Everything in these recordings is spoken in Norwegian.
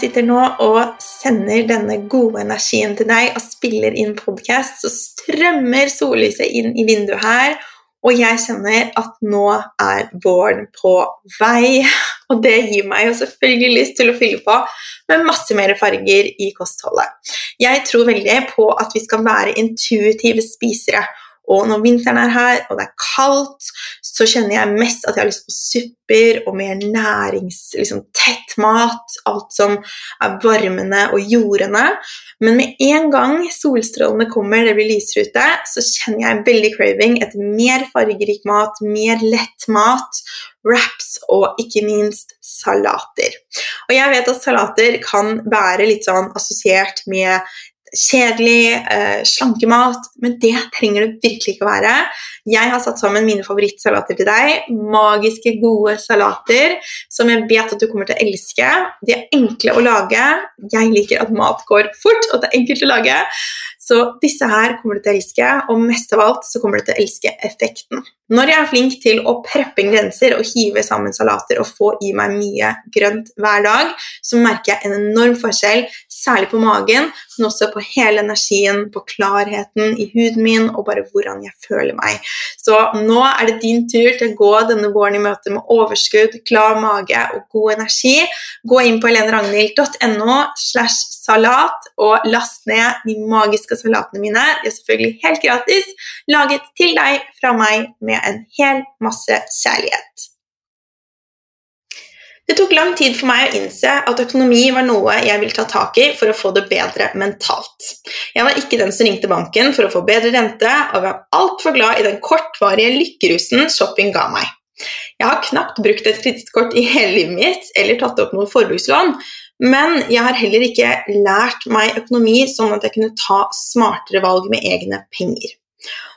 sitter nå og sender denne gode energien til deg og spiller inn podkast, så strømmer sollyset inn i vinduet her, og jeg kjenner at nå er våren på vei. Og det gir meg jo selvfølgelig lyst til å fylle på med masse mer farger i kostholdet. Jeg tror veldig på at vi skal være intuitive spisere. Og når vinteren er her, og det er kaldt, så kjenner jeg mest at jeg har lyst på supper og mer nærings... Liksom mat. Alt som er varmende og jordende. Men med en gang solstrålene kommer, det blir lysere ute, så kjenner jeg veldig craving etter mer fargerik mat, mer lett mat, wraps og ikke minst salater. Og jeg vet at salater kan være litt sånn assosiert med kjedelig, eh, slankemat, men det trenger det virkelig ikke å være. Jeg har satt sammen mine favorittsalater til deg. Magiske, gode salater som jeg vet at du kommer til å elske. De er enkle å lage. Jeg liker at mat går fort, og det er enkelt å lage. Så disse her kommer du til å elske, og mest av alt så kommer du til å elske effekten. Når jeg er flink til å preppe grenser og hive sammen salater og få i meg mye grønt hver dag, så merker jeg en enorm forskjell, særlig på magen, men også på hele energien, på klarheten i huden min og bare hvordan jeg føler meg. Så nå er det din tur til å gå denne våren i møte med overskudd, klar mage og god energi. Gå inn på heleneragnhild.no slash salat og last ned de magiske salatene mine. De er selvfølgelig helt gratis, laget til deg fra meg med en hel masse kjærlighet. Det tok lang tid for meg å innse at økonomi var noe jeg ville ta tak i for å få det bedre mentalt. Jeg var ikke den som ringte banken for å få bedre rente, og var altfor glad i den kortvarige lykkerusen shopping ga meg. Jeg har knapt brukt et kredittkort i hele livet mitt eller tatt opp noe forbrukslån, men jeg har heller ikke lært meg økonomi sånn at jeg kunne ta smartere valg med egne penger.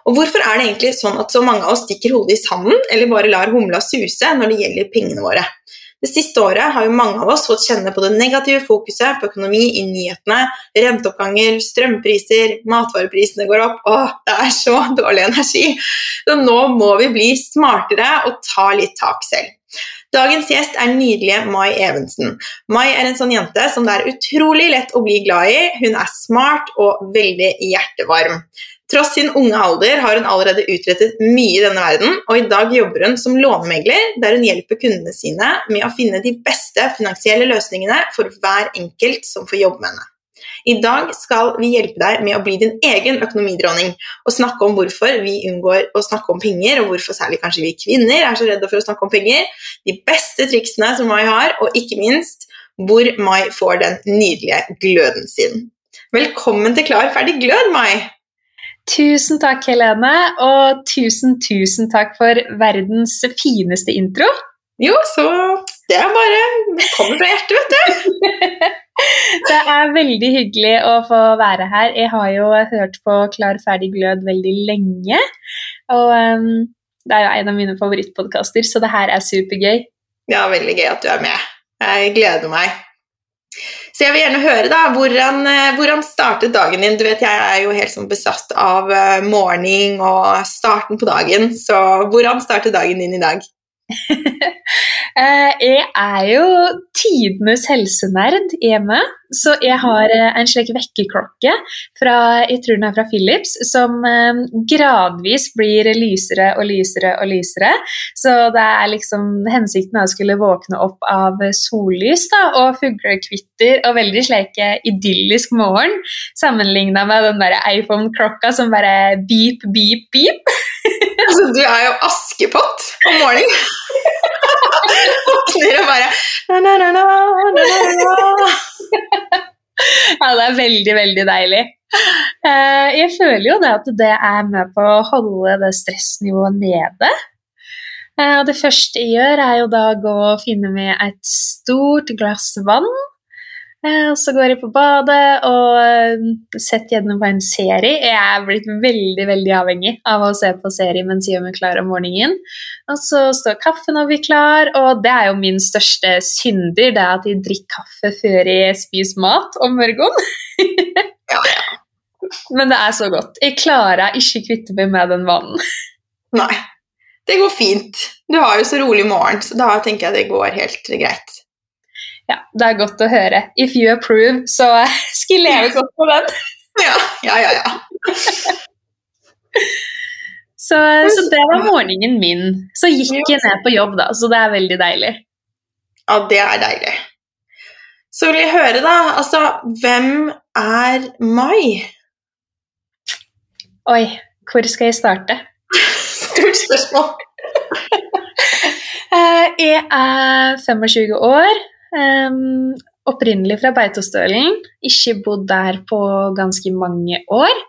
Og Hvorfor er det egentlig sånn at så mange av oss stikker hodet i sanden eller bare lar humla suse når det gjelder pengene våre? Det siste året har jo mange av oss fått kjenne på det negative fokuset på økonomi i nyhetene. Renteoppganger, strømpriser, matvareprisene går opp. Åh, det er så dårlig energi! Så nå må vi bli smartere og ta litt tak selv. Dagens gjest er nydelige Mai Evensen. Mai er en sånn jente som det er utrolig lett å bli glad i. Hun er smart og veldig hjertevarm. Tross sin unge alder har hun allerede utrettet mye i denne verden, og i dag jobber hun som lånemegler, der hun hjelper kundene sine med å finne de beste finansielle løsningene for hver enkelt som får jobbe med henne. I dag skal vi hjelpe deg med å bli din egen økonomidronning og snakke om hvorfor vi unngår å snakke om penger, og hvorfor særlig kanskje vi kvinner er så redde for å snakke om penger, de beste triksene som Mai har, og ikke minst hvor Mai får den nydelige gløden sin. Velkommen til Klar, ferdig, glød, Mai! Tusen takk, Helene, og tusen, tusen takk for verdens fineste intro. Jo, så det er bare Det kommer fra hjertet, vet du. det er veldig hyggelig å få være her. Jeg har jo hørt på Klar, ferdig, glød veldig lenge. Og um, det er jo en av mine favorittpodkaster, så det her er supergøy. Ja, veldig gøy at du er med. Jeg gleder meg. Så jeg vil gjerne høre, da, hvordan, eh, hvordan, startet dagen din? Du vet, Jeg er jo helt sånn besatt av morning og starten på dagen, så hvordan startet dagen din i dag? Eh, jeg er jo tidenes helsenerd hjemme, så jeg har eh, en slik vekkerklokke fra jeg tror den er fra Philips, som eh, gradvis blir lysere og lysere og lysere. Så det er liksom hensikten er å skulle våkne opp av sollys da, og fuglekvitter og veldig slik idyllisk morgen, sammenligna med den der iPhone-klokka som bare beep, beep, beep. altså, du er jo Askepott om morgenen. Våkner og bare na, na, na, Ja, det er veldig, veldig deilig. Eh, jeg føler jo det at det er med på å holde det stressnivået nede. Eh, og det første jeg gjør, er jo da å gå og finne meg et stort glass vann Eh, så går jeg på badet og eh, setter gjennom på en serie. Jeg er blitt veldig veldig avhengig av å se på serie mens jeg gjør klar om morgenen. Og så står kaffen og blir klar, og det er jo min største synder, det er at jeg drikker kaffe før jeg spiser mat om morgenen. ja, ja. Men det er så godt. Jeg klarer ikke kvitte meg med den vanen. Nei, det går fint. Du har jo så rolig morgen, så da tenker jeg det går helt greit. Ja, det er godt å høre. If you approve, så skal jeg leve godt på den. Ja, ja, ja. ja. Så, så, det var morgenen min. Så gikk jeg ned på jobb, da, så det er veldig deilig. Ja, det er deilig. Så vil jeg høre, da, altså Hvem er Mai? Oi, hvor skal jeg starte? Stort spørsmål. Eh, jeg er 25 år. Um, opprinnelig fra Beitostølen. Ikke bodd der på ganske mange år.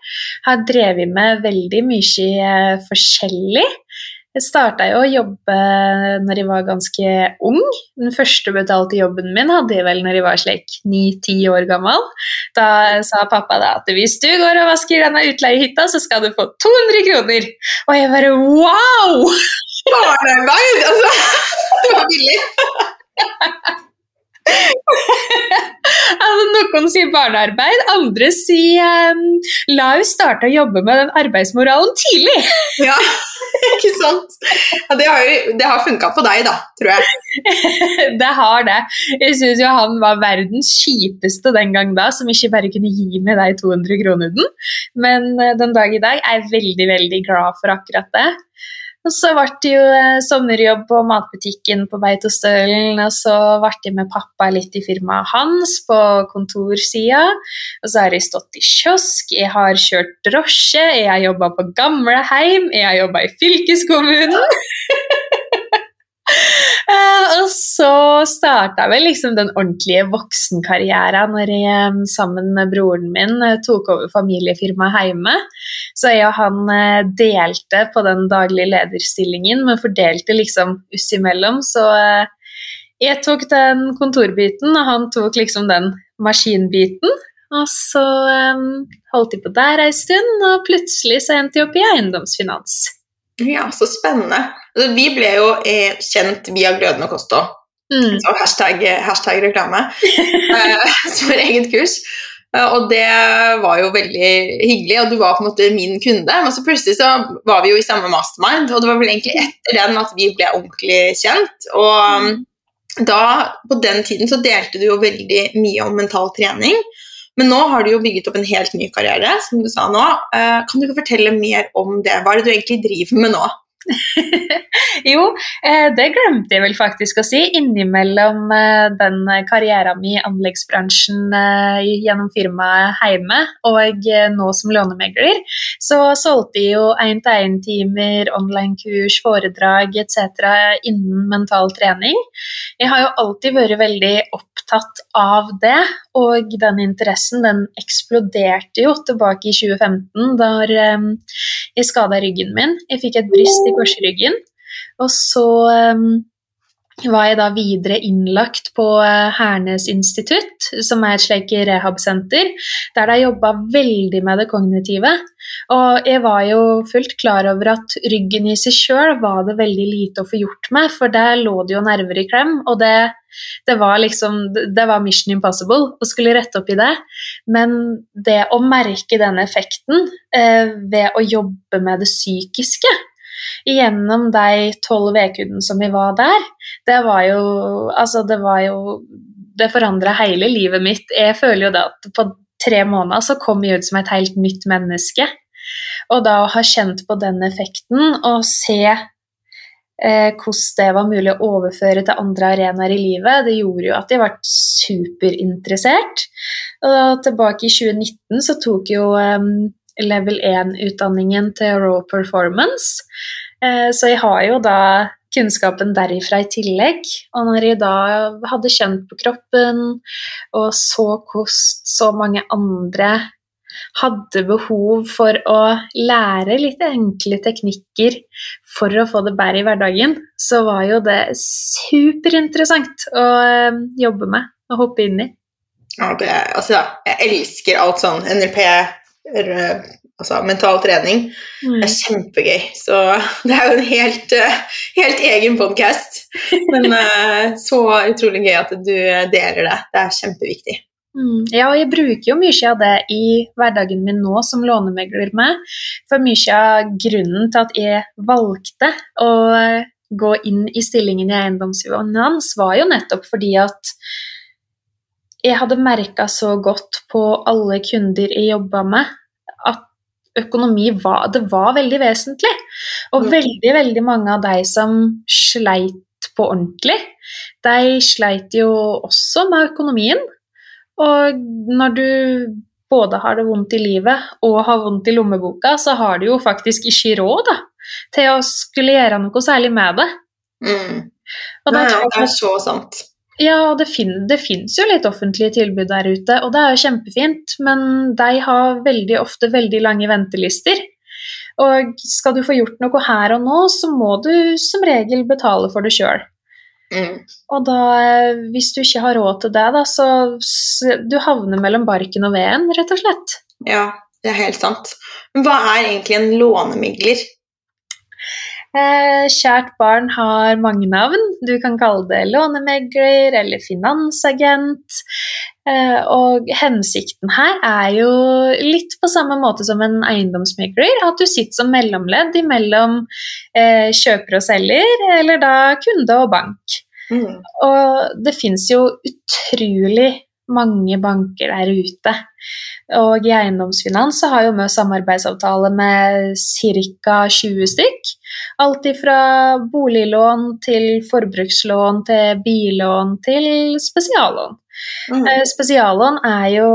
Har drevet med veldig mye eh, forskjellig. Jeg starta jo å jobbe når jeg var ganske ung. Den første betalte jobben min hadde jeg vel når jeg var slik ni-ti år gammel. Da sa pappa da at hvis du går og vasker denne utleiehytta, så skal du få 200 kroner. Og jeg bare wow! Barnearbeid! Altså, det var billig. Altså, noen sier barnearbeid, andre sier um, la henne starte å jobbe med den arbeidsmoralen tidlig. ja, ikke sant? Ja, det har, jo, det har funka på deg, da, tror jeg. det har det. Jeg syns jo han var verdens kjipeste den gang da, som ikke bare kunne gi meg de 200 kronene. Men uh, den dag i dag er jeg veldig, veldig glad for akkurat det. Og så ble det jo eh, sommerjobb på matbutikken på Beitostølen, og så ble jeg med pappa litt i firmaet hans på kontorsida. Og så har jeg stått i kiosk, jeg har kjørt drosje, jeg har jobba på gamleheim, jeg har jobba i fylkeskommunen. Uh, og så starta vel liksom den ordentlige voksenkarrieren når jeg sammen med broren min uh, tok over familiefirmaet hjemme. Så jeg og han uh, delte på den daglige lederstillingen, men fordelte liksom oss imellom. Så jeg tok den kontorbiten, og han tok liksom den maskinbiten. Og så holdt jeg på der ei stund, og plutselig så endte jeg opp i eiendomsfinans. Ja, så spennende. Altså, vi ble jo eh, kjent via Glødende kosthold. Mm. Så hashtag, hashtag reklame. eh, som eget kurs. Eh, og det var jo veldig hyggelig, og du var på en måte min kunde. Men så plutselig så var vi jo i samme mastermind, og det var vel egentlig etter den at vi ble ordentlig kjent. Og mm. da, på den tiden så delte du jo veldig mye om mental trening. Men nå har du jo bygget opp en helt ny karriere, som du sa nå. Eh, kan du ikke fortelle mer om det? Hva er det du egentlig driver med nå? jo, eh, det glemte jeg vel faktisk å si. Innimellom eh, den karrieren min i anleggsbransjen gjennom firmaet Heime og nå som lånemegler, så solgte jeg jo én-til-én-timer, online-kurs, foredrag etc. innen mental trening. Jeg har jo alltid vært veldig opptatt av det, og den interessen den eksploderte jo tilbake i 2015 da jeg skada ryggen min. Jeg fikk et bryst i korsryggen. Og så um, var jeg da videre innlagt på eh, Hernes institutt, som er et slikt rehabsenter, der de jobba veldig med det kognitive. Og jeg var jo fullt klar over at ryggen i seg sjøl var det veldig lite å få gjort med, for der lå det jo nerver i klem, og det, det var liksom Det var mission impossible å skulle rette opp i det. Men det å merke denne effekten eh, ved å jobbe med det psykiske gjennom de tolv ukene som vi var der, det var jo Altså, det var jo Det forandra hele livet mitt. Jeg føler jo da at på tre måneder så kom jeg ut som et helt nytt menneske. Og da å ha kjent på den effekten og se eh, hvordan det var mulig å overføre til andre arenaer i livet, det gjorde jo at jeg ble superinteressert. Og tilbake i 2019 så tok jo um, level 1-utdanningen til Raw Performance. Eh, så jeg har jo da kunnskapen derifra i tillegg. Og når jeg da hadde kjent på kroppen og så hvordan så mange andre hadde behov for å lære litt enkle teknikker for å få det bedre i hverdagen, så var jo det superinteressant å eh, jobbe med og hoppe inn i. Ja, det, altså, jeg elsker alt sånn NLP, altså mental trening. Mm. Det er kjempegøy. Så det er jo en helt, eh, helt egen podkast. Men eh, så utrolig gøy at du deler det. Det er kjempeviktig. Mm. Ja, og jeg bruker jo mye av det i hverdagen min nå som lånemegler med. For mye av grunnen til at jeg valgte å gå inn i stillingen i eiendomsfinans, var jo nettopp fordi at jeg hadde merka så godt på alle kunder jeg jobba med, at økonomi var, det var veldig vesentlig. Og veldig, veldig mange av de som sleit på ordentlig, de sleit jo også med økonomien. Og når du både har det vondt i livet og har vondt i lommeboka, så har du jo faktisk ikke råd da, til å skulle gjøre noe særlig med det. Mm. Nei, det er så sant. Ja, det, fin det fins jo litt offentlige tilbud der ute, og det er jo kjempefint, men de har veldig ofte veldig lange ventelister. Og skal du få gjort noe her og nå, så må du som regel betale for det sjøl. Mm. Og da, eh, hvis du ikke har råd til det, da, så du havner mellom barken og veden, rett og slett. Ja, det er helt sant. Men hva er egentlig en lånemegler? Eh, kjært barn har mange navn. Du kan kalle det lånemegler eller finansagent. Eh, og hensikten her er jo litt på samme måte som en eiendomsmegler. At du sitter som mellomledd mellom eh, kjøper og selger, eller da kunde og bank. Mm. Og det fins jo utrolig mange banker der ute. Og i eiendomsfinans så har jo vi samarbeidsavtale med ca. 20 stykk. Alt ifra boliglån til forbrukslån til billån til spesiallån. Mm. Eh, Spesiallån er jo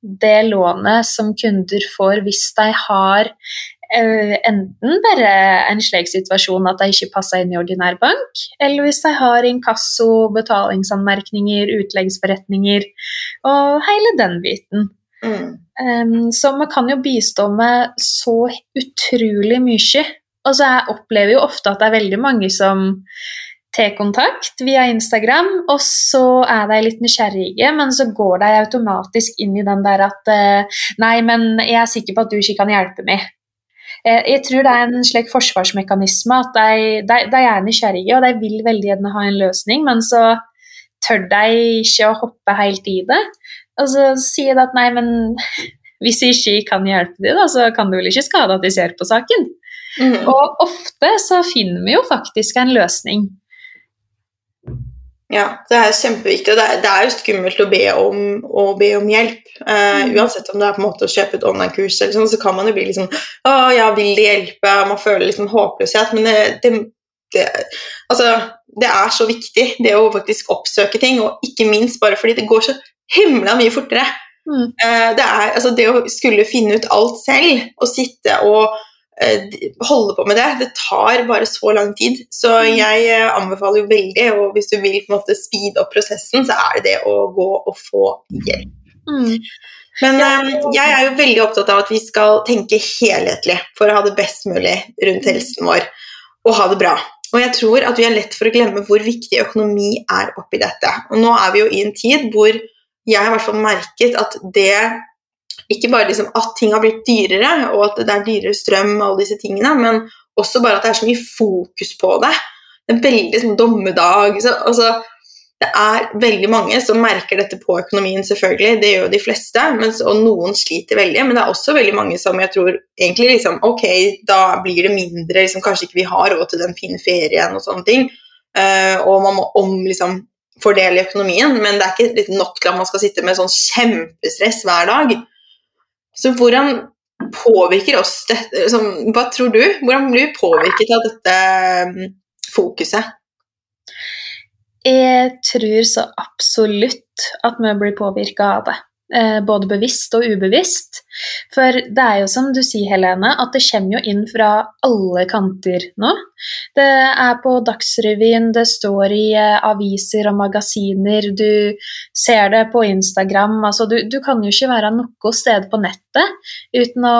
det lånet som kunder får hvis de har enten bare en slik situasjon at de ikke passer inn i ordinær bank, eller hvis de har inkasso, betalingsanmerkninger, utleggsforretninger og hele den biten. Mm. Um, så man kan jo bistå med så utrolig mye. Og så jeg opplever jo ofte at det er veldig mange som tar kontakt via Instagram, og så er de litt nysgjerrige, men så går de automatisk inn i den der at eh, Nei, men jeg er sikker på at du ikke kan hjelpe meg. Eh, Jeg tror det er en slik forsvarsmekanisme at de, de, de er nysgjerrige, og de vil veldig gjerne ha en løsning, men så tør de ikke å hoppe helt i det. Og så sier de at nei, men hvis jeg ikke kan hjelpe dem, da, så kan det vel ikke skade at de ser på saken. Mm. Og ofte så finner vi jo faktisk en løsning. Ja, det er kjempeviktig. Det er, det er jo skummelt å be om, å be om hjelp. Eh, Mm. uansett om det er på en måte å kjøpe et online-kurs, eller sånn, så kan man jo bli liksom Å ja, vil det hjelpe? Man føler liksom håpløshet. Men det, det, det, altså, det er så viktig, det å faktisk oppsøke ting. Og ikke minst bare fordi det går så himla mye fortere. Mm. Eh, det, er, altså, det å skulle finne ut alt selv, og sitte og holde på med det, det tar bare så lang tid. Så jeg eh, anbefaler jo veldig, og hvis du vil på en måte speede opp prosessen, så er det det å gå og få hjelp. Mm. Men eh, jeg er jo veldig opptatt av at vi skal tenke helhetlig for å ha det best mulig rundt helsen vår og ha det bra. Og jeg tror at vi har lett for å glemme hvor viktig økonomi er oppi dette. Og nå er vi jo i en tid hvor jeg har i hvert fall merket at det ikke bare liksom at ting har blitt dyrere, og at det er dyrere strøm og alle disse tingene, men også bare at det er så mye fokus på det. Det er veldig sånn dommedag. Så, altså, det er veldig mange som merker dette på økonomien, selvfølgelig. Det gjør jo de fleste, mens, og noen sliter veldig. Men det er også veldig mange som jeg tror egentlig liksom Ok, da blir det mindre, liksom, kanskje ikke vi har råd til den fine ferien og sånne ting. Uh, og man må om liksom fordele økonomien, men det er ikke nok til at man skal sitte med sånn kjempestress hver dag. Så hvordan påvirker oss dette liksom, Hva tror du? Hvordan blir vi påvirket av dette mm, fokuset? Jeg tror så absolutt at vi blir påvirka av det. Eh, både bevisst og ubevisst. For det er jo som du sier, Helene, at det kommer jo inn fra alle kanter nå. Det er på Dagsrevyen, det står i eh, aviser og magasiner, du ser det på Instagram. Altså, du, du kan jo ikke være noe sted på nettet uten å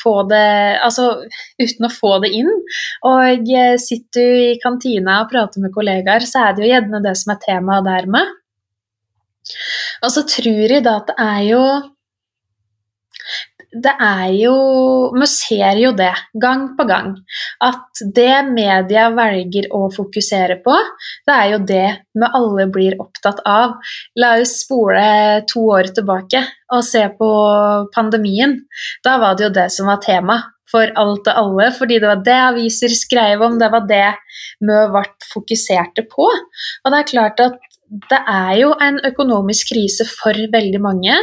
få det, altså, uten å få det inn. Og eh, sitter du i kantina og prater med kollegaer, så er det jo gjerne det som er temaet dermed. Og så tror jeg da at det er jo Det er jo Vi ser jo det gang på gang. At det media velger å fokusere på, det er jo det vi alle blir opptatt av. La oss spole to år tilbake og se på pandemien. Da var det jo det som var tema for alt og alle, fordi det var det aviser skrev om, det var det vi ble fokuserte på. Og det er klart at det er jo en økonomisk krise for veldig mange,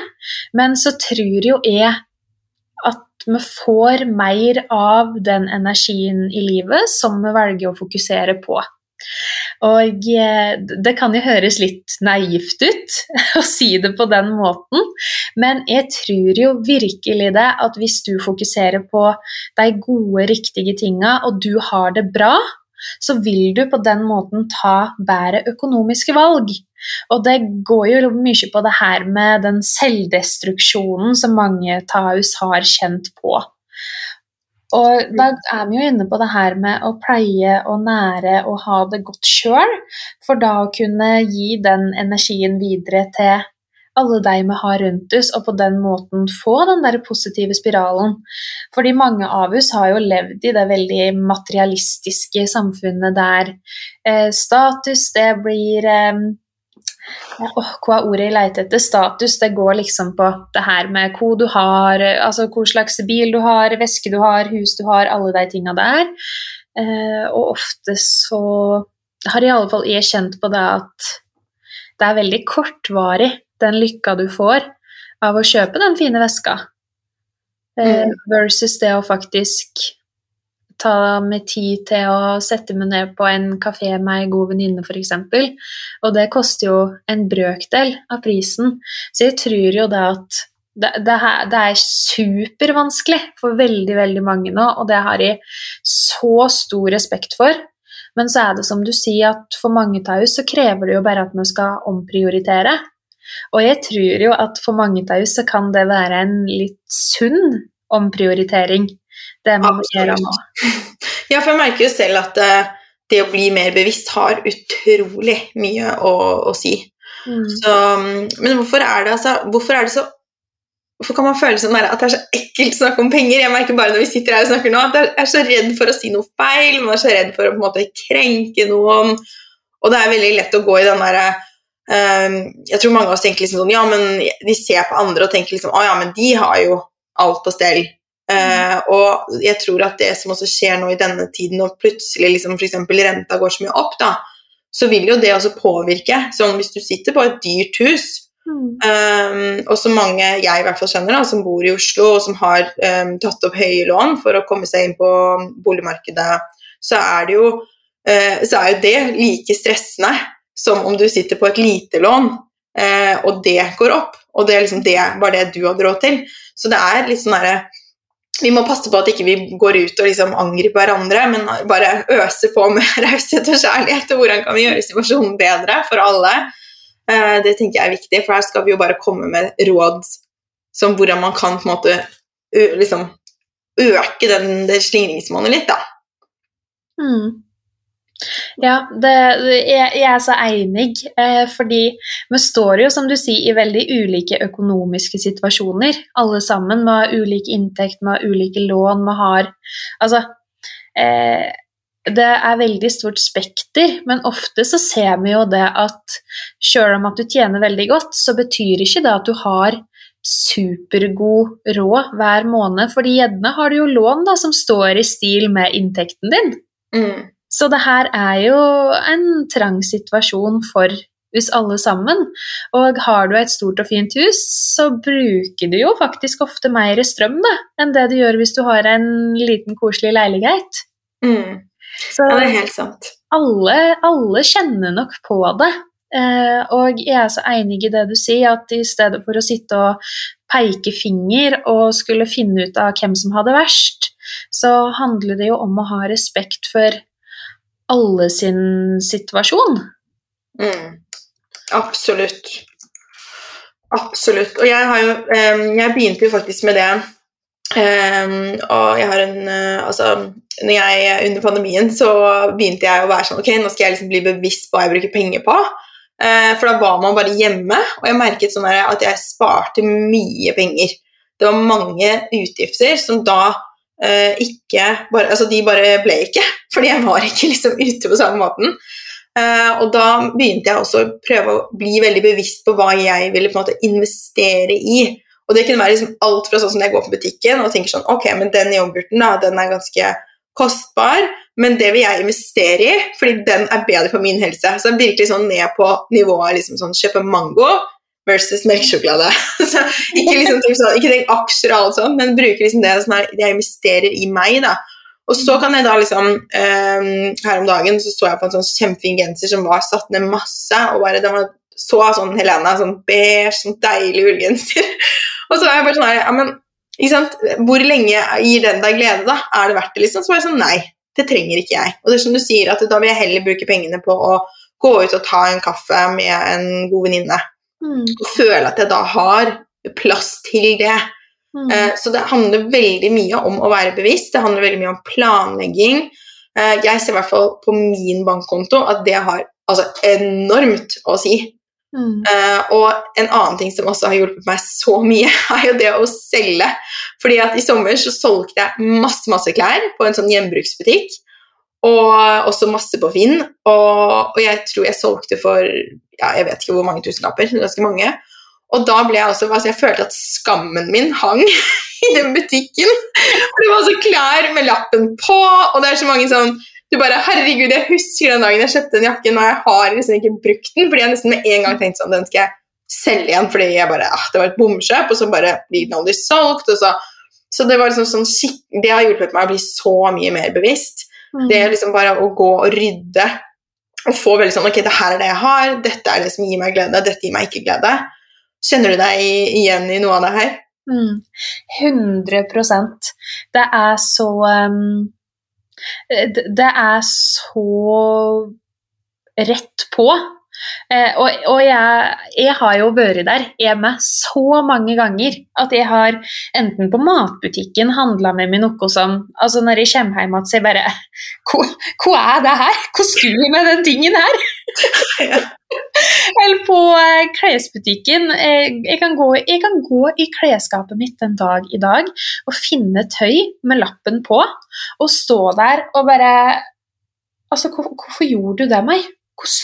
men så tror jo jeg at vi får mer av den energien i livet som vi velger å fokusere på. Og eh, det kan jo høres litt naivt ut å si det på den måten, men jeg tror jo virkelig det at hvis du fokuserer på de gode, riktige tinga, og du har det bra, så vil du på den måten ta bedre økonomiske valg. Og det går jo mye på det her med den selvdestruksjonen som mange taus har kjent på. Og da er vi jo inne på det her med å pleie og nære og ha det godt sjøl, for da å kunne gi den energien videre til alle de vi har rundt oss, og på den måten få den der positive spiralen. Fordi mange av oss har jo levd i det veldig materialistiske samfunnet der eh, status, det blir eh, Oh, hva er ordet jeg leter etter? Status. Det går liksom på det her med hvor du har, altså hvor slags bil du har, veske du har, hus du har, alle de tinga der. Eh, og ofte så har i alle fall jeg kjent på det at det er veldig kortvarig, den lykka du får av å kjøpe den fine veska, eh, mm. versus det å faktisk ta meg tid til å sette meg ned på en kafé med ei god venninne, f.eks. Og det koster jo en brøkdel av prisen. Så jeg tror jo det at det, det, det er supervanskelig for veldig, veldig mange nå, og det har jeg så stor respekt for. Men så er det som du sier, at for mange av oss så krever det jo bare at vi skal omprioritere. Og jeg tror jo at for mange av oss så kan det være en litt sunn omprioritering det man gjør nå. Ja, for jeg merker jo selv at uh, det å bli mer bevisst har utrolig mye å, å si. Mm. Så, men hvorfor er det altså Hvorfor er det så Hvorfor kan man føle sånn at det er så ekkelt å snakke om penger? Jeg merker bare når vi sitter her og snakker nå, at jeg er så redd for å si noe feil, man er så redd for å på en måte krenke noen. Og det er veldig lett å gå i den derre Jeg tror mange av oss tenker liksom sånn Ja, men de ser på andre og tenker liksom Å ja, men de har jo alt på stell. Uh, og jeg tror at det som også skjer nå i denne tiden, når plutselig liksom f.eks. renta går så mye opp, da, så vil jo det også påvirke. Sånn hvis du sitter på et dyrt hus, mm. um, og så mange jeg i hvert fall skjønner, da, som bor i Oslo og som har um, tatt opp høye lån for å komme seg inn på boligmarkedet, så er det jo, uh, så er jo det like stressende som om du sitter på et lite lån, eh, og det går opp. Og det, liksom, det var det du hadde råd til. Så det er litt sånn derre vi må passe på at ikke vi ikke går ut og liksom angriper hverandre, men bare øser på med raushet og kjærlighet. Og hvordan kan vi gjøre situasjonen bedre for alle? Eh, det tenker jeg er viktig, for her skal vi jo bare komme med råd som hvordan man kan på en måte liksom øke den, det slingringsmonnet litt, da. Mm. Ja, det, jeg, jeg, er så enig, eh, fordi vi står jo, som du sier, i veldig ulike økonomiske situasjoner. Alle sammen. Vi har ulik inntekt, vi har ulike lån, vi har Altså eh, Det er veldig stort spekter, men ofte så ser vi jo det at selv om at du tjener veldig godt, så betyr ikke det at du har supergod råd hver måned, fordi gjerne har du jo lån da, som står i stil med inntekten din. Mm. Så det her er jo en trang situasjon for oss alle sammen. Og har du et stort og fint hus, så bruker du jo faktisk ofte mer strøm da, enn det du gjør hvis du har en liten, koselig leilighet. Mm. Så ja, det er helt sant. Alle, alle kjenner nok på det. Eh, og jeg er så enig i det du sier, at i stedet for å sitte og peke finger og skulle finne ut av hvem som hadde verst, så handler det jo om å ha respekt for alle sin situasjon. Mm. Absolutt. Absolutt. Og jeg har jo Jeg begynte jo faktisk med det og jeg har en uh, Altså, når jeg under pandemien så begynte jeg å være sånn Ok, nå skal jeg liksom bli bevisst på hva jeg bruker penger på. Eh, for da var man bare hjemme, og jeg merket sånn at jeg sparte mye penger. Det var mange utgifter som da uh, ikke bare, altså De bare ble ikke, fordi jeg var ikke liksom ute på samme måten. Uh, og da begynte jeg også å prøve å bli veldig bevisst på hva jeg ville på en måte investere i. Og det kunne være liksom alt fra sånn som jeg går på butikken og tenker sånn Ok, men den yoghurten da, den er ganske kostbar, men det vil jeg investere i, fordi den er bedre for min helse. Så jeg er virkelig sånn ned på nivået liksom sånn kjøpe mango versus melkesjokolade. så ikke liksom sånn, ikke tenk aksjer og alt sånt, men bruker liksom det sånn her, jeg investerer i meg, da. Og så kan jeg da liksom um, Her om dagen så så jeg på en sånn kjempefin genser som var satt ned masse, og bare den var så sånn Helena, sånn beige, sånn deilig ullgenser. og så var jeg bare sånn ja, men, ikke sant? Hvor lenge gir den deg glede, da? Er det verdt det, liksom? Så var jeg sånn nei, det trenger ikke jeg. Og det er som du sier, at da vil jeg heller bruke pengene på å gå ut og ta en kaffe med en god venninne. Mm. Og føle at jeg da har plass til det. Mm. Eh, så det handler veldig mye om å være bevisst, det handler veldig mye om planlegging. Eh, jeg ser i hvert fall på min bankkonto at det har altså, enormt å si. Mm. Uh, og en annen ting som også har hjulpet meg så mye, er jo det å selge. Fordi at i sommer så solgte jeg masse, masse klær på en sånn gjenbruksbutikk. Og også masse på Finn. Og, og jeg tror jeg solgte for ja, jeg vet ikke hvor mange tusenlapper. Ganske mange. Og da ble jeg også altså Jeg følte at skammen min hang i den butikken. For det var så klær med lappen på, og det er så mange sånn du bare Herregud, jeg husker den dagen jeg kjøpte den jakken, og jeg har liksom ikke brukt den. Fordi jeg nesten med en gang tenkte sånn Den skal jeg selge igjen, fordi jeg bare, ah, det var et bomkjøp, og så bare blir den aldri solgt. og så så det var liksom sånn det har hjulpet meg å bli så mye mer bevisst. Mm. Det er liksom bare å gå og rydde og få veldig sånn Ok, det her er det jeg har, dette er det som gir meg glede, dette gir meg ikke glede. Kjenner du deg igjen i noe av det her? Mm, 100 Det er så um, Det er så rett på. Eh, og, og jeg, jeg, har jo vært der hjemme så mange ganger at jeg har enten på matbutikken handla med meg noe som altså Når jeg kommer hjem igjen, så jeg bare hva, er det her? Hva skulle jeg med den tingen her? Eller på eh, klesbutikken. Jeg, eh, jeg, kan gå, jeg, kan gå, i klesskapet mitt en dag i dag og finne tøy med lappen på, og stå der og bare Altså, hvorfor gjorde du det, meg?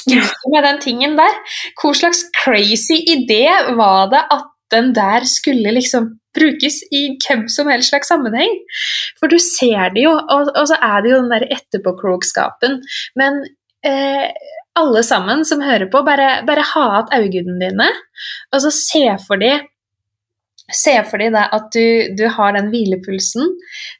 Du med den tingen der? Hvor slags crazy idé var det at den der skulle liksom brukes i hvem som helst slags sammenheng? For du ser det jo, og, og så er det jo den der etterpåklokskapen. Men eh, alle sammen som hører på, bare, bare ha igjen øynene dine, og så se for dem Se for deg at du, du, har den hvilepulsen,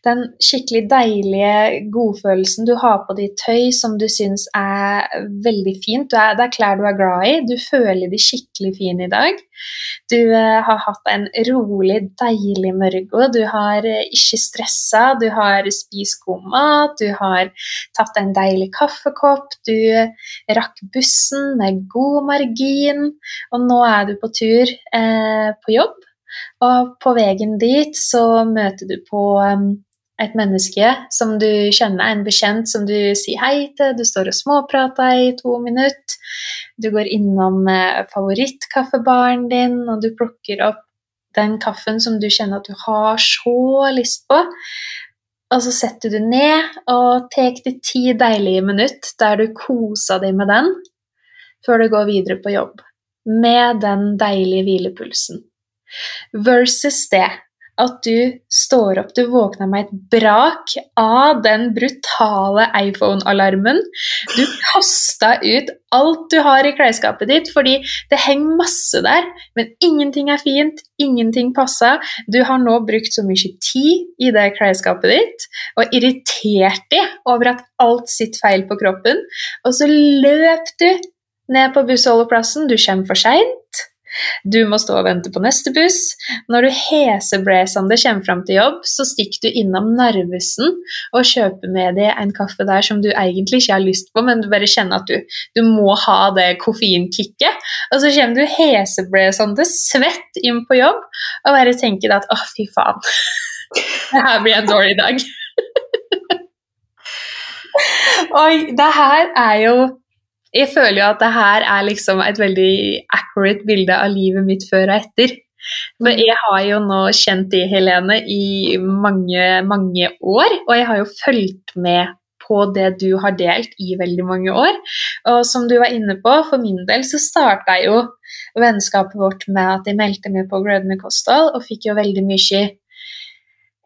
den skikkelig deilige godfølelsen du har på ditt tøy som du syns er veldig fint. Er, det er klær du er glad i, du føler deg skikkelig fin i dag. Du eh, har hatt en rolig, deilig morgen. du har eh, ikke stressa, du har spist god mat, du har tatt en deilig kaffekopp, du eh, rakk bussen med god margin, og nå er du på tur på jobb. Og på veien dit så møter du på um, et menneske som du kjenner, en bekjent som du sier hei til, du står og småprater i to minutter. Du går innom eh, favorittkaffebaren din, og du plukker opp den kaffen som du kjenner at du har så lyst på. Og så setter du ned og tar de ti deilige minutter der du koser deg med den, før du går videre på jobb. Med den deilige hvilepulsen. Versus det at du står opp, du våkner med et brak av den brutale iPhone-alarmen. Du kasta ut alt du har i klesskapet ditt, fordi det henger masse der, men ingenting er fint, ingenting passer. Du har nå brukt så mye tid i det klesskapet ditt og irritert deg over at alt sitter feil på kroppen, og så løp du ned på bussholdeplassen, du kommer for seint. Du må stå og vente på neste buss. Når du heseblesende kommer fram til jobb, så stikker du innom Narvesen og kjøper med deg en kaffe der som du egentlig ikke har lyst på, men du bare kjenner at du, du må ha det koffeinkicket. Og så kommer du heseblesende svett inn på jobb og bare tenker at å, fy faen, det her blir en dårlig dag. Oi, det her er jo jeg føler jo at det her er liksom et veldig accurate bilde av livet mitt før og etter. For mm. jeg har jo nå kjent deg, Helene, i mange, mange år, og jeg har jo fulgt med på det du har delt i veldig mange år. Og som du var inne på, for min del så starta jo vennskapet vårt med at jeg meldte meg på Grødende kosthold, og fikk jo veldig mye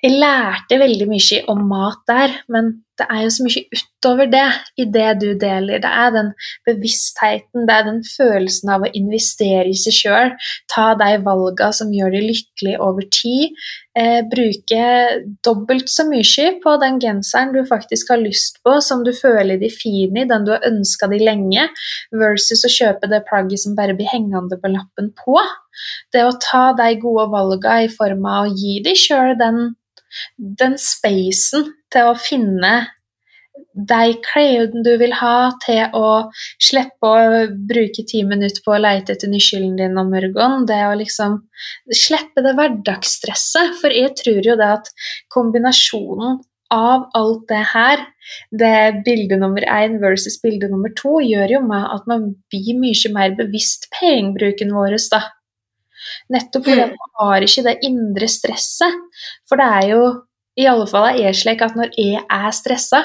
Jeg lærte veldig mye om mat der, men det er jo så mye utover det i det du deler. Det er den bevisstheten, det er den følelsen av å investere i seg sjøl, ta de valga som gjør deg lykkelig over tid. Eh, bruke dobbelt så mye på den genseren du faktisk har lyst på, som du føler deg fin i, den du har ønska deg lenge, versus å kjøpe det plagget som bare blir hengende på lappen på. Det å ta de gode valga i form av å gi deg sjøl den den spacen til å finne de klærne du vil ha, til å slippe å bruke ti minutter på å lete etter nyskylden din om morgenen. Det å liksom slippe det hverdagsstresset. For jeg tror jo det at kombinasjonen av alt det her, det bilde nummer én versus bilde nummer to, gjør jo med at man blir mye mer bevisst pengebruken vår. da. Nettopp fordi mm. man har ikke det indre stresset. For det er jo i alle fall er jeg slik at når jeg er stressa,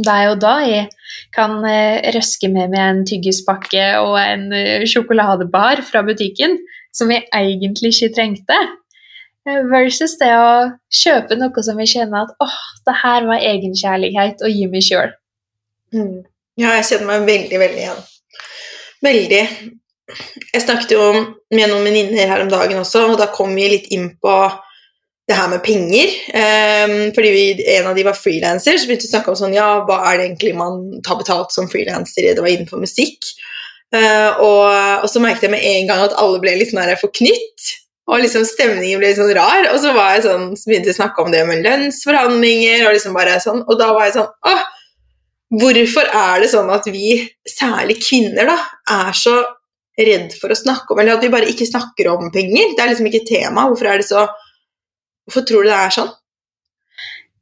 det er jo da jeg kan eh, røske med meg en tyggispakke og en eh, sjokoladebar fra butikken som jeg egentlig ikke trengte. Eh, versus det å kjøpe noe som jeg kjenner at åh, det her var egenkjærlighet å gi meg sjøl. Mm. Ja, jeg kjenner meg veldig, veldig igjen. Veldig. Jeg snakket jo med noen venninner her om dagen også, og da kom vi litt inn på det her med penger. Um, fordi vi, en av de var frilanser, så begynte vi å snakke om sånn, ja, hva er det egentlig man tar betalt som frilanser Det var innenfor musikk. Uh, og, og, så merket jeg med en gang at alle ble litt sånn forknytt. Og liksom stemningen ble litt sånn rar. Og så var jeg sånn, så begynte jeg å snakke om det med lønnsforhandlinger, og liksom bare sånn, og da var jeg sånn åh, Hvorfor er det sånn at vi, særlig kvinner, da, er så redd for å snakke om, eller at vi bare ikke snakker om penger. Det er liksom ikke tema. Hvorfor er det så Hvorfor tror du det er sånn?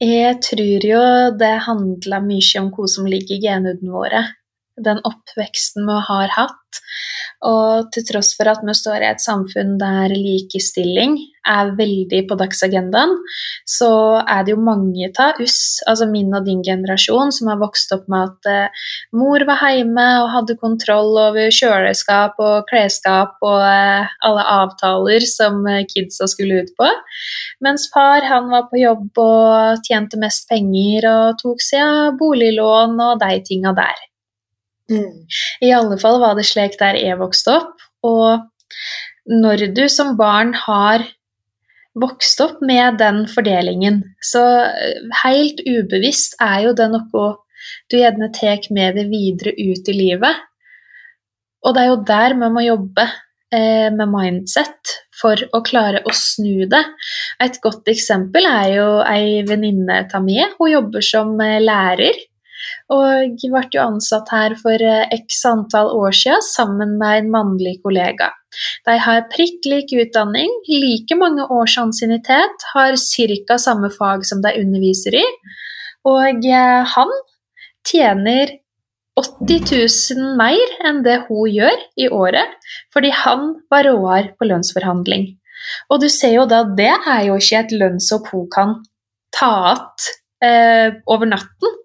Jeg tror jo det handler mye om hva som ligger i genene våre. Den oppveksten vi har hatt. Og til tross for at vi står i et samfunn der likestilling er veldig på dagsagendaen, så er det jo mange av oss, altså min og din generasjon, som har vokst opp med at eh, mor var hjemme og hadde kontroll over kjøleskap og klesskap og eh, alle avtaler som eh, kidsa skulle ut på. Mens far han var på jobb og tjente mest penger og tok seg av boliglån og de tinga der. Mm. I alle fall var det slik der jeg vokste opp. Og når du som barn har vokst opp med den fordelingen, så eh, helt ubevisst er jo det noe du gjerne tar med deg videre ut i livet. Og det er jo der vi må jobbe eh, med mindset for å klare å snu det. Et godt eksempel er jo ei venninne av meg. Hun jobber som eh, lærer. Og ble jo ansatt her for eh, x antall år siden sammen med en mannlig kollega. De har prikk lik utdanning, like mange års ansiennitet, har ca. samme fag som de underviser i, og eh, han tjener 80 000 mer enn det hun gjør i året, fordi han var råere på lønnsforhandling. Og du ser jo da, det er jo ikke et lønnshopp hun kan ta igjen eh, over natten.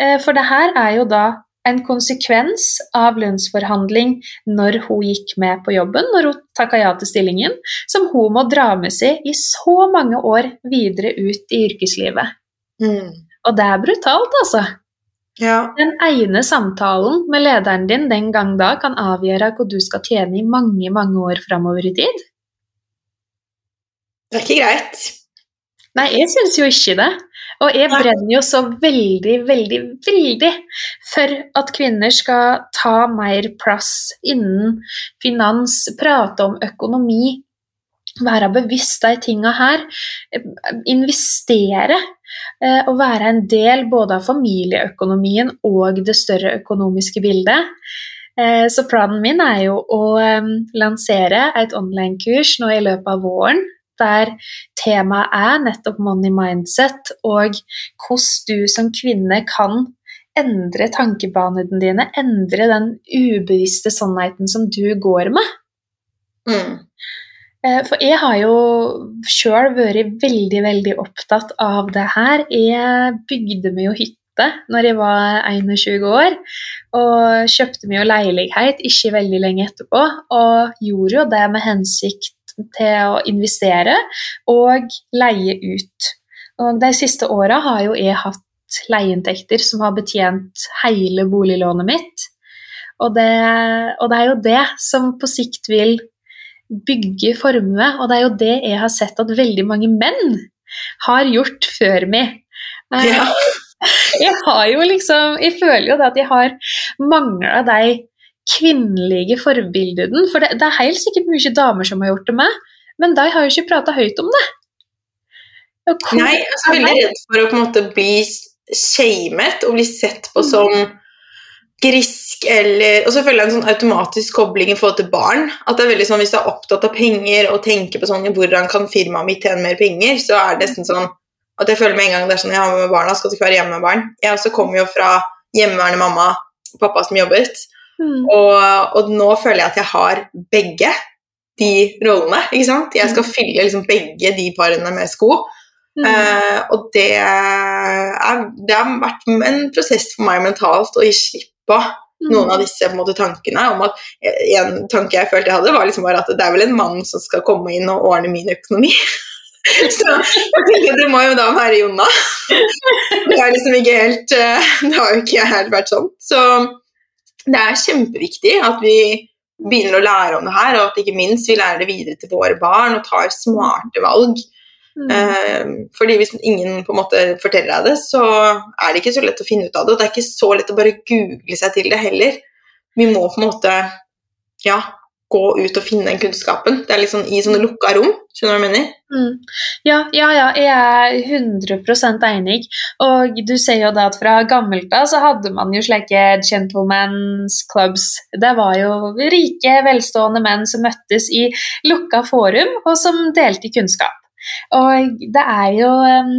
Eh, for det her er jo da en konsekvens av lønnsforhandling når hun gikk med på jobben, når hun takka ja til stillingen, som hun må dra med seg i så mange år videre ut i yrkeslivet. Mm. Og det er brutalt, altså. Ja. Den ene samtalen med lederen din den gang da kan avgjøre hva du skal tjene i mange, mange år framover i tid. Det er ikke greit. Nei, jeg syns jo ikke det. Og jeg brenner jo så veldig, veldig, veldig for at kvinner skal ta mer plass innen finans, prate om økonomi, være bevisst de tinga her. Investere eh, og være en del både av familieøkonomien og det større økonomiske bildet. Eh, så planen min er jo å eh, lansere et online-kurs nå i løpet av våren der temaet er nettopp money mindset, og hvordan du som kvinne kan endre tankebanene dine, endre den ubevisste sannheten som du går med. Mm. Eh, for jeg har jo sjøl vært veldig, veldig opptatt av det her. Jeg bygde meg jo hytte når jeg var 21 år, og kjøpte meg jo leilighet ikke veldig lenge etterpå, og gjorde jo det med hensikt til å investere og leie ut. Og De siste åra har jo jeg hatt leieinntekter som har betjent hele boliglånet mitt. Og det, og det er jo det som på sikt vil bygge formue, og det er jo det jeg har sett at veldig mange menn har gjort før meg. Eh, ja. Jeg har jo liksom Jeg føler jo det at jeg har mangla de kvinnelige forbildene. For det, det, er helt sikkert mye damer som har gjort det med, men de har jo ikke prata høyt om det. Nei, jeg er veldig redd for å på en måte bli shamet og bli sett på som grisk eller Og så føler jeg en sånn automatisk kobling i forhold til barn. At det er veldig sånn Hvis du er opptatt av penger og tenker på sånn hvordan kan firmaet mitt tjene mer penger, så er det nesten sånn at jeg føler med en gang det er sånn jeg har med barna, skal du ikke være hjemme med barn. Jeg også kommer jo fra hjemmeværende mamma og pappa som jobbet. Mm. Og, og, nå føler jeg at jeg har begge de rollene. ikke sant? Jeg skal mm. fylle liksom begge de parene med sko. Mm. Uh, og det, er, det, har vært en prosess for meg mentalt å gi slipp på mm. noen av disse måte, tankene. om at En tanke jeg følte jeg hadde, var liksom at det er vel en mann som skal komme inn og ordne min økonomi. Så det må jo da være Jonna. Det liksom ikke helt eh, Det har jo ikke helt vært sånn. Så det er kjempeviktig at vi begynner å lære om det her, og at ikke minst vi lærer det videre til våre barn og tar smarte valg. Mm. Uh, fordi hvis ingen på en måte forteller deg det, så er det ikke så lett å finne ut av det. Og det er ikke så lett å bare google seg til det heller. Vi må på en måte ja, gå ut og finne den kunnskapen. Det er sånn i sånne lukka rom. Skjønner du hva jeg mener? Mm. Ja, ja, ja, jeg er 100% enig. Og du ser jo da at fra gammelt av så hadde man jo slike gentlemen's clubs. Det var jo rike, velstående menn som møttes i lukka forum, og som delte kunnskap. Og det er jo um,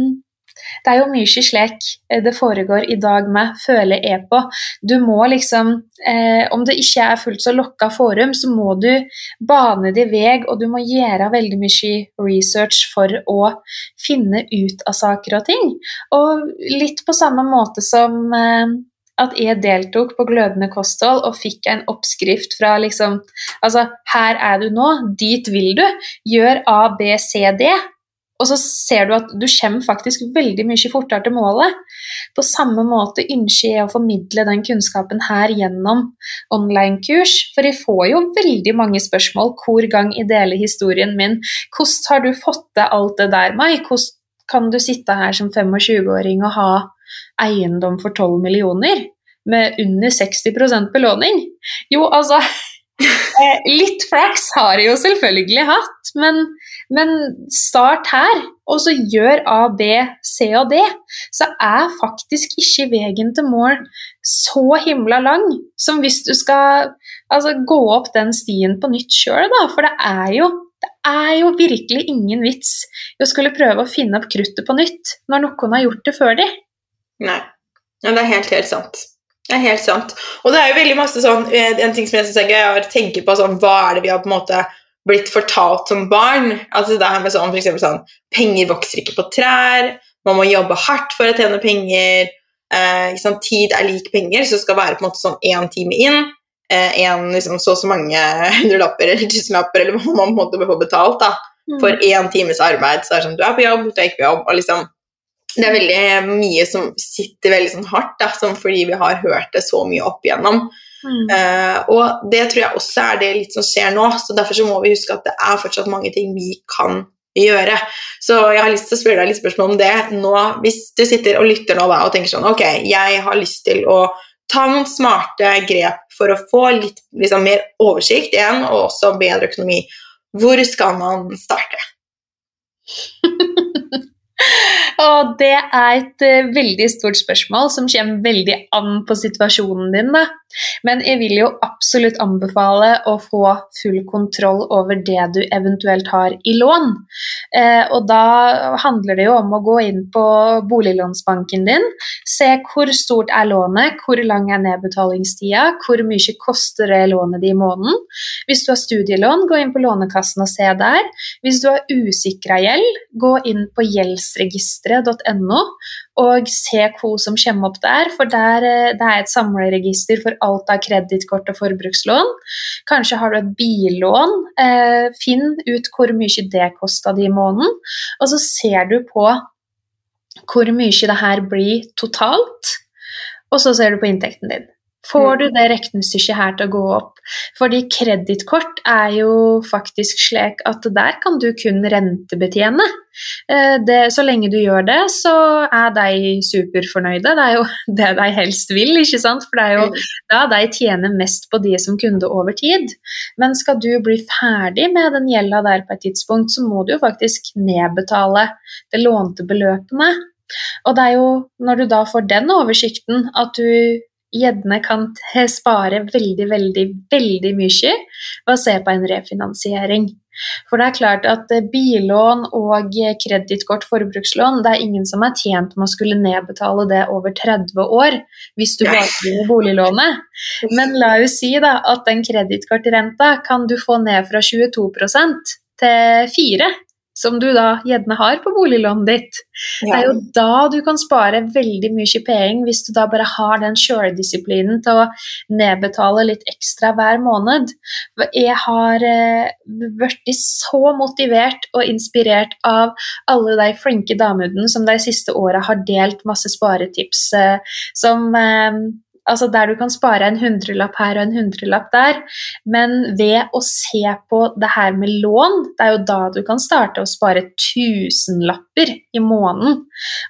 det er jo mye slik eh, det foregår i dag med, føler jeg på. Du må liksom, eh, om det ikke er fullt så lokka forum, så må du bane din vei, og du må gjøre veldig mye research for å finne ut av saker og ting. Og litt på samme måte som eh, at jeg deltok på Glødende kosthold og fikk en oppskrift fra liksom Altså, her er du nå, dit vil du. Gjør A, B, C, D. Og så ser du at du kommer faktisk veldig mye fortere til målet. På samme måte ønsker jeg å formidle den kunnskapen her gjennom online-kurs. For jeg får jo veldig mange spørsmål hvor gang jeg deler historien min. Hvordan har du fått til alt det der, Mai? Hvordan kan du sitte her som 25-åring og ha eiendom for 12 millioner med under 60% belåning? Jo, altså Eh, litt flaks har jeg jo selvfølgelig hatt, men, men, start her, og så gjør A, B, C og D. Så er faktisk ikke veien til mål så himla lang som hvis du skal altså, gå opp den stien på nytt sjøl, da. For det er, jo, det er jo virkelig ingen vits i å skulle prøve å finne opp kruttet på nytt når noen har gjort det før de. Nei. Ja, det er helt, helt sant. Det er helt sant. Og det er jo veldig masse sånn eh, En ting som jeg syns er gøy, er å tenke på sånn Hva er det vi har på en måte blitt fortalt som barn? Altså det her med sånn for sånn Penger vokser ikke på trær. Man må jobbe hardt for å tjene penger. Eh, liksom, tid er lik penger, så det skal være på en måte sånn én time inn. Eh, en, liksom, så og så mange hundrelapper eller tusenlapper eller hva man måtte få betalt da, mm. for én times arbeid. Så er det sånn Du er på jobb, du er ikke på jobb. og liksom det er veldig mye som sitter veldig sånn hardt, da, fordi vi har hørt det så mye opp igjennom. Mm. Uh, og det tror jeg også er det litt som skjer nå, så derfor så må vi huske at det er fortsatt mange ting vi kan gjøre. Så jeg har lyst til å spørre deg litt spørsmål om det nå. Hvis du sitter og lytter nå da, og tenker sånn Ok, jeg har lyst til å ta noen smarte grep for å få litt liksom, mer oversikt igjen, og også bedre økonomi. Hvor skal man starte? Og det er et uh, veldig stort spørsmål som kommer veldig an på situasjonen din. Da. Men jeg vil jo absolutt anbefale å få full kontroll over det du eventuelt har i lån. Uh, og da handler det jo om å gå inn på boliglånsbanken din, se hvor stort er lånet, hvor lang er nedbetalingstida, hvor mye koster det lånet i måneden. Hvis du har studielån, gå inn på Lånekassen og se der. Hvis du har usikra gjeld, gå inn på gjeldsregisteret registeret.no og se hva som kommer opp der. For der, eh, det er et samleregister for alt av kredittkort og forbrukslån. Kanskje har du et billån. Eh, finn ut hvor mye det kosta de i måneden. Og så ser du på hvor mye det her blir totalt, og så ser du på inntekten din. Får du det regnestykket her til å gå opp? Fordi kredittkort er jo faktisk slik at der kan du kun rentebetjene. Eh, det, så lenge du gjør det, så er de superfornøyde. Det er jo det de helst vil, ikke sant? For det er jo mm. da de tjener mest på de som kunde over tid. Men skal du bli ferdig med den gjelda der på et tidspunkt, så må du jo faktisk nedbetale det lånte beløpene. Og det er jo når du da får den oversikten, at du gjerne kan spare veldig, veldig, veldig mye ved å se på en refinansiering. For det er klart at eh, billån og kredittkort, forbrukslån, det er ingen som er tjent med å skulle nedbetale det over 30 år hvis du bare begynner boliglånet. Men la oss si da at den kredittkortrenta kan du få ned fra 22% til 4 som du da gjerne har på boliglånet ditt. Ja. Det er jo da du kan spare veldig mye penger, hvis du da bare har den sjøldisiplinen til å nedbetale litt ekstra hver måned. Jeg har eh, blitt så motivert og inspirert av alle de flinke damene som de siste åra har delt masse sparetips, eh, som eh, altså der du kan spare en hundrelapp her og en hundrelapp der. Men ved å se på det her med lån, det er jo da du kan starte å spare tusenlapper i måneden.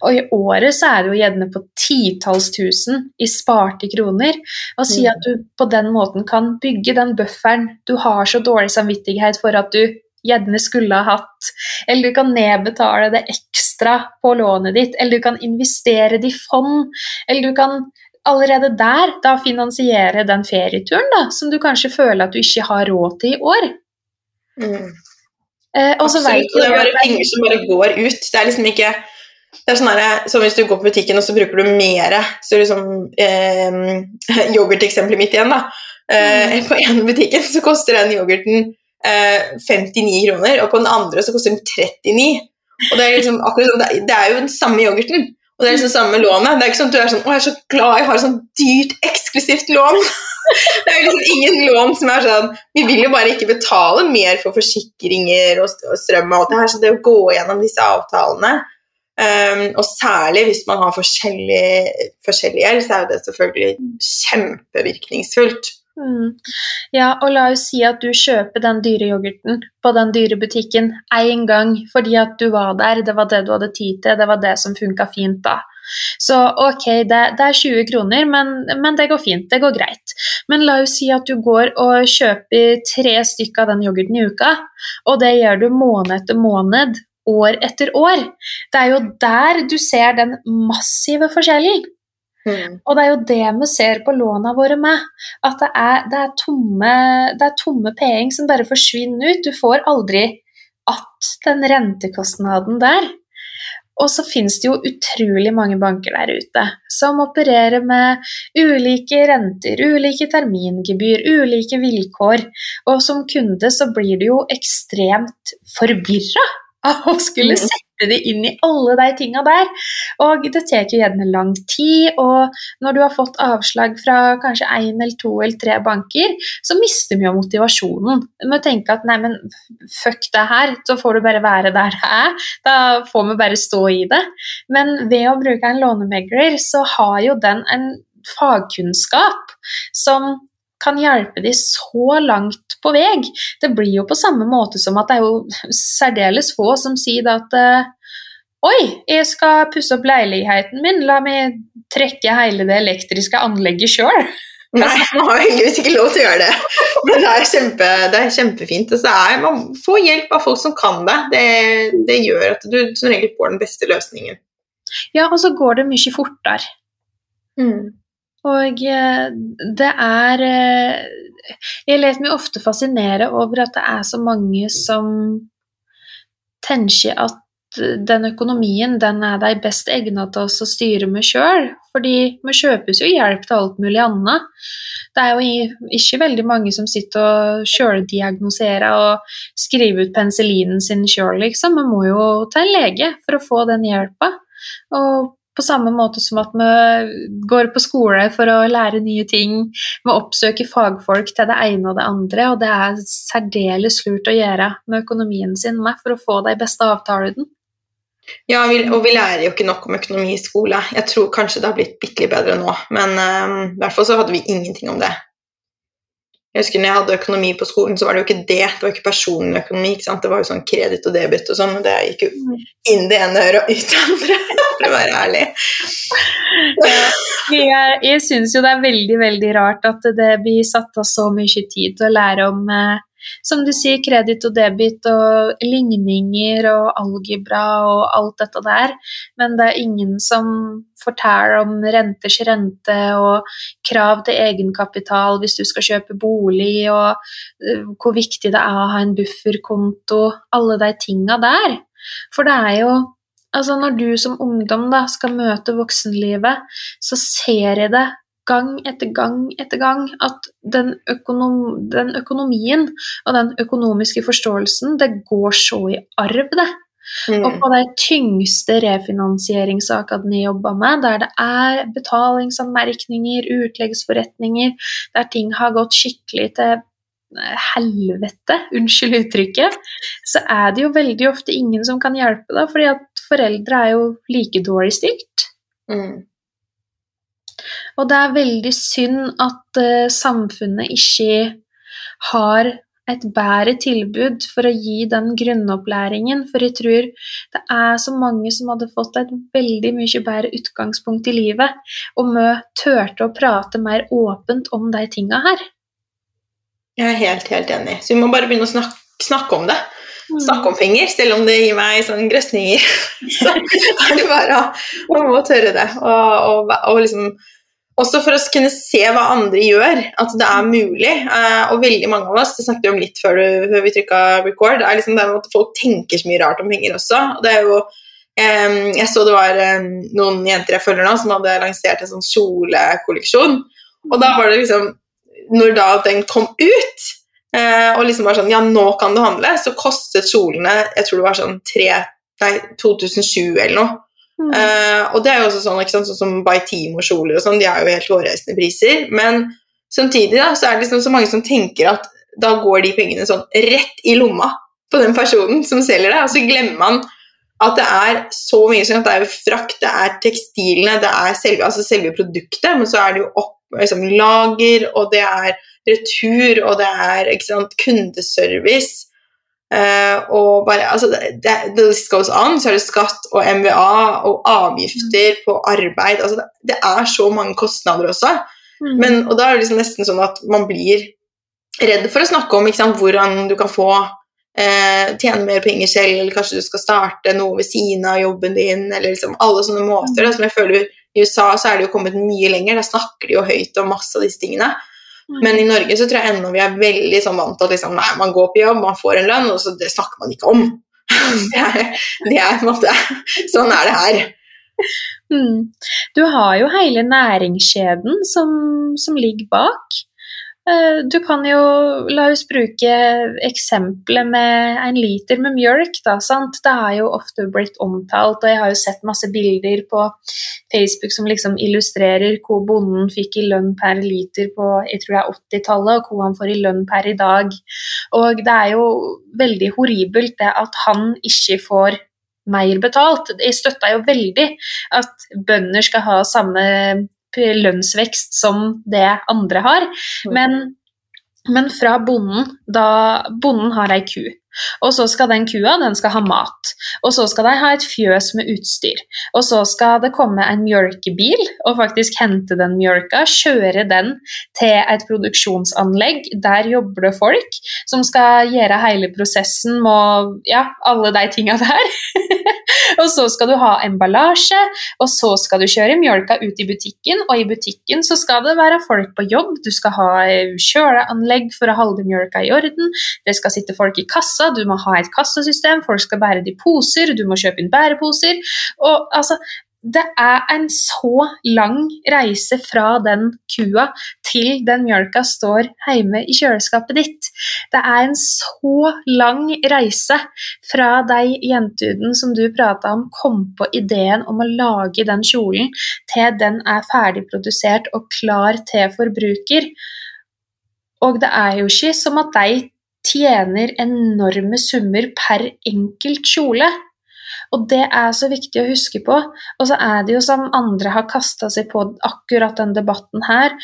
Og i året så er det jo gjerne på titalls tusen i sparte kroner. Og si at du på den måten kan bygge den bufferen du har så dårlig samvittighet for at du gjerne skulle ha hatt. Eller du kan nedbetale det ekstra på lånet ditt, eller du kan investere det i fond. Eller du kan allerede der da finansiere den ferieturen da, som du kanskje føler at du ikke har råd til i år. Mm. Eh, Absolutt. det er bare penger som bare går ut. Det er liksom ikke det er sånn her, så Hvis du går på butikken og så bruker du mer så liksom, eh, Yoghurteksempelet mitt igjen. da. Eh, mm. På ene butikken så koster den yoghurten eh, 59 kroner, og på den andre så koster den 39. Og Det er liksom akkurat, det er jo den samme yoghurten. Og det er liksom samme lånet. Det er ikke sånn at du er sånn 'Å, jeg er så glad jeg har sånn dyrt, eksklusivt lån'. det er liksom ingen lån som er sånn Vi vil jo bare ikke betale mer for forsikringer og, strøm og alt det her, så det å gå gjennom disse avtalene um, Og særlig hvis man har forskjellig gjeld, så er det selvfølgelig kjempevirkningsfullt. Mm. Ja, og la oss si at du kjøper den dyre yoghurten på den dyre butikken én gang fordi at du var der, det var det du hadde tid til, det var det som funka fint da. Så ok, det, det er 20 kroner, men, men, det går fint, det går greit. Men la oss si at du går og kjøper tre stykker av den yoghurten i uka, og det gjør du måned etter måned, år etter år. Det er jo der du ser den massive forskjellen. Mm. Og det er jo det vi ser på låna våre med. At det er, det er tomme, det er tomme penger som bare forsvinner ut. Du får aldri att den rentekostnaden der. Og så finnes det jo utrolig mange banker der ute som opererer med ulike renter, ulike termingebyr, ulike vilkår. Og som kunde så blir du jo ekstremt forvirra av å skulle mm. Sette det inn i alle de tinga der. Og det tar jo gjerne lang tid, og når du har fått avslag fra kanskje én eller to eller tre banker, så mister vi jo motivasjonen. Vi tenker at nei, men fuck det her, så får du bare være der det er. Da får vi bare stå i det. Men ved å bruke en lånemegler, så har jo den en fagkunnskap som kan hjelpe de så langt på vei. Det blir jo på samme måte som at det er jo særdeles få som sier at uh, Oi, jeg skal pusse opp leiligheten min, la meg trekke hele det elektriske anlegget sjøl. Nei, man har heldigvis ikke lov til å gjøre det. Men det er, kjempe, det er kjempefint. Er, man får hjelp av folk som kan det. det. det. gjør at du som regel får den beste løsningen. Ja, og så går det mye fortere. Mm. Og eh, det er eh, Jeg lar meg ofte fascinere over at det er så mange som tenker at den økonomien den er de best egnet til oss å styre med sjøl. Fordi vi kjøpes jo hjelp til alt mulig annet. Det er jo ikke veldig mange som sitter og sjøldiagnoserer og skriver ut penicillinen sin sjøl, liksom. Vi må jo til en lege for å få den hjelpa. Og på samme måte som at vi går på skole for å lære nye ting. Vi oppsøker fagfolk til det ene og det andre, og det er særdeles lurt å gjøre med økonomien sin med for å få de beste avtalene. Ja, og vi lærer jo ikke nok om økonomi i skole. Jeg tror kanskje det har blitt bitte litt bedre nå, men um, i hvert fall så hadde vi ingenting om det. Jeg husker når jeg hadde økonomi på skolen, så var det jo ikke det. Det var ikke personlig økonomi. ikke sant? Det var jo sånn kreditt og debit og sånn, det gikk jo inn det ene øret og ut det andre, for å være ærlig. jeg jeg syns jo det er veldig, veldig rart at det blir satt av så mye tid til å lære om eh, som du sier, kreditt og debit og ligninger og algebra og alt dette der, men det er ingen som forteller om renters rente og krav til egenkapital hvis du skal kjøpe bolig, og uh, hvor viktig det er å ha en bufferkonto, alle de tinga der. For det er jo Altså, når du som ungdom da skal møte voksenlivet, så ser jeg det gang etter gang etter gang at den, økonom, den, økonomien og den økonomiske forståelsen, det går så i arv, det. Mm. Og på de tyngste refinansieringssakene jeg jobber med, der det er betalingsanmerkninger, utleggsforretninger, der ting har gått skikkelig til eh, helvete, unnskyld uttrykket, så er det jo veldig ofte ingen som kan hjelpe da, fordi at foreldre er jo like dårlig stilt. Mm. Og det er veldig synd at uh, samfunnet ikke har et bedre tilbud for å gi den grunnopplæringen, for jeg tror det er så mange som hadde fått et veldig mye bedre utgangspunkt i livet om vi turte å prate mer åpent om de tinga her. Jeg er helt, helt enig. Så vi må bare begynne å snakke, snakke om det. Snakke om finger, selv om det gir meg sånn grøsninger. så er det bare å å tørre det. Og, og, og liksom også for å kunne se hva andre gjør, at det er mulig. Uh, og veldig mange av oss, det snakket vi om litt før, vi trykka record, er liksom det at folk tenker så mye rart om penger også. og det er jo um, Jeg så det var um, noen jenter jeg følger nå, som hadde lansert en sånn kjolekolleksjon. Og da var det liksom Når da den kom ut, uh, og liksom bare sånn Ja, nå kan du handle, så kostet kjolene Jeg tror det var sånn 3, nei, 2007 eller noe. Uh, og det er jo også sånn, ikke sant, sånn som Baitimo-kjoler og sånn, de er jo helt hårreisende priser. Men samtidig da, så er det liksom så mange som tenker at da går de pengene sånn rett i lomma på den personen som selger det, og så glemmer man at det er så mye sånn at det er jo frakt, det er tekstilene, det er selve, altså selve produktet, men så er det jo opp liksom, lager, og det er retur, og det er sant, kundeservice. Uh, og bare, altså, det, list goes on, så er det skatt og MVA og avgifter på arbeid. Altså, det, det er så mange kostnader også. Mm. Men, og da er det liksom nesten sånn at man blir redd for å snakke om sant, hvordan du kan få uh, tjene mer penger selv, eller kanskje du skal starte noe ved siden av jobben din, eller liksom alle sånne måter. Mm. som jeg føler I USA så er det jo kommet mye lenger, da snakker de jo høyt om masse av disse tingene. Men i Norge så tror jeg ennå vi er veldig sånn vant til at liksom, nei, man går på jobb, man får en lønn, og så det snakker man ikke om. Det er, det er måte Sånn er det her. Mm. Du har jo hele næringskjeden som, som ligger bak. Eh, du kan jo La oss bruke eksempelet med en liter med mjølk. Da? Det har jo ofte blitt omtalt, og jeg har jo sett masse bilder på Facebook som liksom illustrerer hvor bonden fikk i lønn per liter på jeg tror det er 80-tallet, og hvor han får i lønn per i dag. Og det er jo veldig horribelt det at han ikke får mer betalt. Jeg støtter jo veldig at bønder skal ha samme lønnsvekst som det andre har. Mm. Men, men fra bonden, da bonden har ei ku. Og så skal den kua den skal ha mat. Og så skal de ha et fjøs med utstyr. Og så skal det komme en mjølkebil og faktisk hente den mjølka, kjøre den til et produksjonsanlegg. Der jobber det folk som skal gjøre hele prosessen med ja, alle de tinga der. og så skal du ha emballasje, og så skal du kjøre mjølka ut i butikken, og i butikken så skal det være folk på jobb. Du skal ha kjøleanlegg for å holde mjølka i orden. Det skal sitte folk i kassa kassa, du må ha et kassasystem, folk skal bære de poser, du må kjøpe inn bæreposer. Og altså, det er en så lang reise fra den kua til den mjølka står hjemme i kjøleskapet ditt. Det er en så lang reise fra de jentene som du prata om, kom på ideen om å lage den kjolen, til den er ferdigprodusert og klar til forbruker. Og det er jo ikke som at de tjener enorme summer per enkelt kjole. Og det er så viktig å huske på. Og så er det jo som andre har kasta seg på akkurat den debatten her,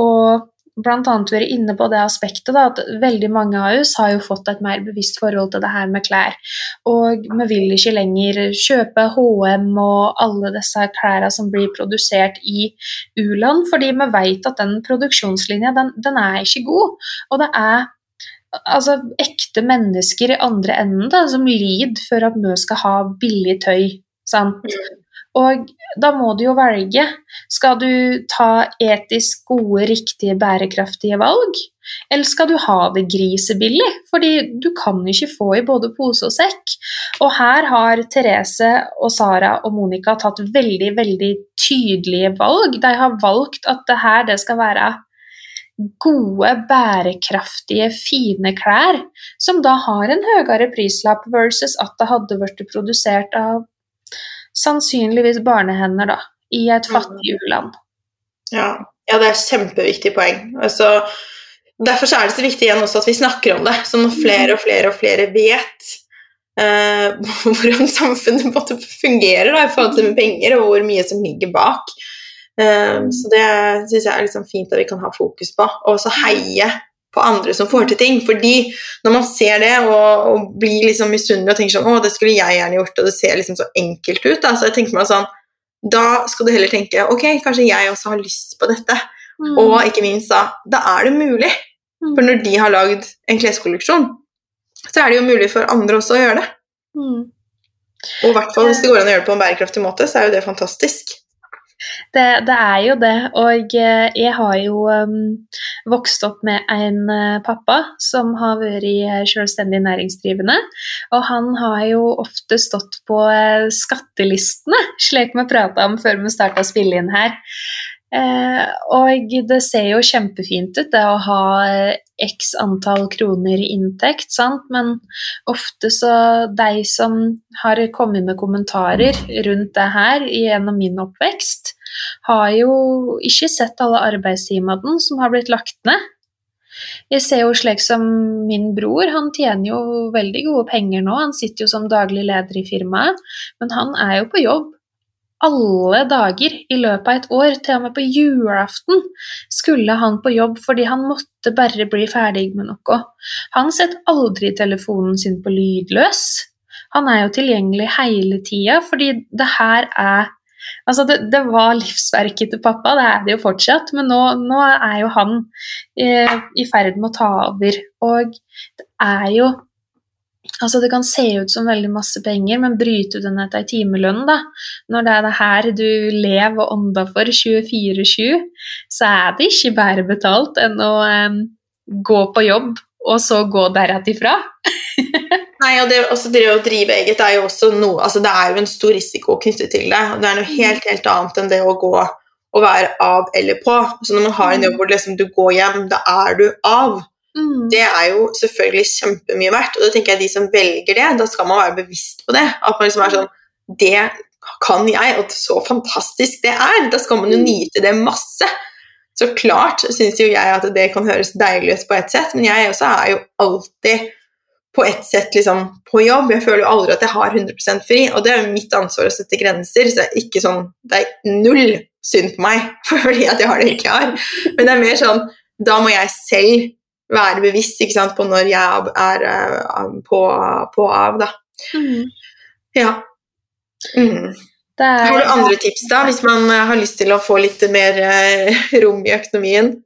og bl.a. vært inne på det aspektet da, at veldig mange av oss har jo fått et mer bevisst forhold til det her med klær. Og vi vil ikke lenger kjøpe HM og alle disse klærne som blir produsert i u-land, fordi vi vet at den produksjonslinja den, den er ikke god. Og det er altså, ekte mennesker i andre enden da, som lider for at vi skal ha billig tøy. Sant? Mm. Og da må du jo velge. Skal du ta etisk gode, riktige, bærekraftige valg? Eller skal du ha det grisebillig? Fordi du kan ikke få i både pose og sekk. Og her har Therese og Sara og Monica tatt veldig, veldig tydelige valg. De har valgt at det her det skal være gode, bærekraftige, fine klær, som da har en høyere prislapp versus at det hadde blitt produsert av sannsynligvis barnehender da, i et mm. fattig u-land. Ja. ja, det er et kjempeviktig poeng. Altså, derfor er det så viktig igjen også at vi snakker om det, så når flere og flere og flere vet uh, hvordan samfunnet fungerer da, i forhold til penger, og hvor mye som ligger bak. Uh, så det syns jeg er liksom fint at vi kan ha fokus på, og også heie på andre som får til ting. Fordi når man ser det og, og blir liksom misunnelig og tenker sånn Å, det skulle jeg gjerne gjort, og det ser liksom så enkelt ut, da. Så jeg tenker meg sånn Da skal du heller tenke Ok, kanskje jeg også har lyst på dette. Mm. Og ikke minst da Da er det mulig. Mm. For når de har lagd en kleskolleksjon, så er det jo mulig for andre også å gjøre det. Mm. Og i hvert fall hvis det går an å gjøre det på en bærekraftig måte, så er jo det fantastisk. Det, det, er jo det. Og eh, jeg har jo um, vokst opp med en uh, pappa som har vært uh, selvstendig næringsdrivende. Og han har jo ofte stått på skattelistene, slik vi prata om før vi starta å spille inn her. Eh, og det ser jo kjempefint ut det å ha eh, x antall kroner i inntekt, sant? men ofte så de som har kommet med kommentarer rundt det her gjennom min oppvekst, har jo ikke sett alle arbeidstimene som har blitt lagt ned. Jeg ser jo slik som min bror, han tjener jo veldig gode penger nå. Han sitter jo som daglig leder i firmaet, men han er jo på jobb alle dager i løpet av et år, til og med på julaften, skulle han på jobb fordi han måtte bare bli ferdig med noe. Han setter aldri telefonen sin på lydløs. Han er jo tilgjengelig hele tida, fordi det her er Altså, det, det, var livsverket til pappa, det er det jo fortsatt, men nå, nå er jo han eh, i ferd med å ta over. Og det er jo Altså Det kan se ut som veldig masse penger, men bryter du ned til ei timelønn, da, når det er det her du lever og ånder for 24-7, så er det ikke bedre betalt enn å um, gå på jobb og så gå deretifra. Nei, og det, også det å drive eget er jo også noe altså Det er jo en stor risiko knyttet til det. Det er noe helt, helt annet enn det å gå og være av eller på. Så når man har en jobb hvor liksom du går hjem, da er du av. Mm. Det er jo selvfølgelig kjempemye verdt, og da tenker jeg de som velger det, da skal man være bevisst på det. At man liksom er sånn Det kan jeg, og så fantastisk det er! Da skal man jo mm. nyte det masse. Så klart syns jo jeg at det kan høres deilig ut på ett sett, men jeg også er jo alltid på ett sett liksom, på jobb. Jeg føler jo aldri at jeg har 100% fri, og det er jo mitt ansvar å sette grenser. Så det er ikke sånn Det er null synd på meg fordi at jeg har det jeg ikke har, men det er mer sånn Da må jeg selv være bevisst sant, på når jeg er uh, på, på, av, da. Mm. Ja. Mm. Er, har du andre tips, da, hvis man uh, har lyst til å få litt mer uh, rom i økonomien?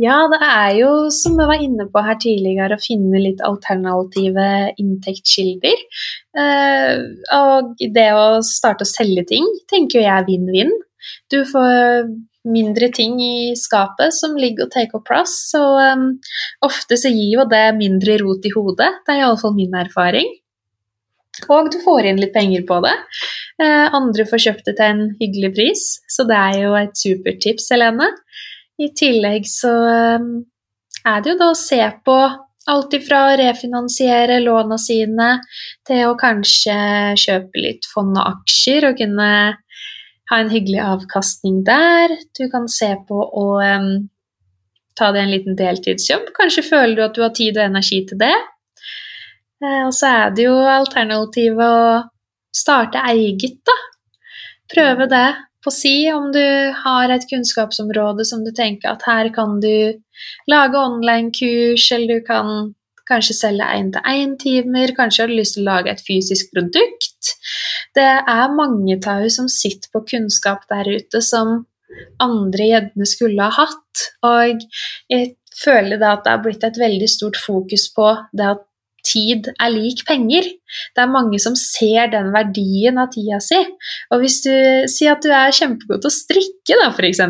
Ja, det er jo, som vi var inne på her tidligere, å finne litt alternative inntektskilder. og det å starte å selge ting tenker jeg er vinn-vinn. Du får mindre ting i skapet som ligger og tar opp plass. Så um, ofte så gir jo det mindre rot i hodet. Det er iallfall min erfaring. Og du får inn litt penger på det. Eh, andre får kjøpt det til en hyggelig pris, så det er jo et supert tips, Helene. I tillegg så um, er det jo da å se på alt ifra å refinansiere låna sine til å kanskje kjøpe litt fond og aksjer og kunne ha en hyggelig avkastning der. Du kan se på å um, ta deg en liten deltidsjobb. Kanskje føler du at du har tid og energi til det. Uh, og så er det jo alternativet å starte eget, da. Prøve det på si om du har et kunnskapsområde som du tenker at her kan du lage online-kurs, eller du kan kanskje selge én-til-én-timer, kanskje har du lyst til å lage et fysisk produkt. Det er mange tau som sitter på kunnskap der ute som andre gjerne skulle ha hatt. Og jeg føler da at det har blitt et veldig stort fokus på det at tid er lik penger. Det er mange som ser den verdien av tida si. Og hvis du sier at du er kjempegod til å strikke, da, f.eks.,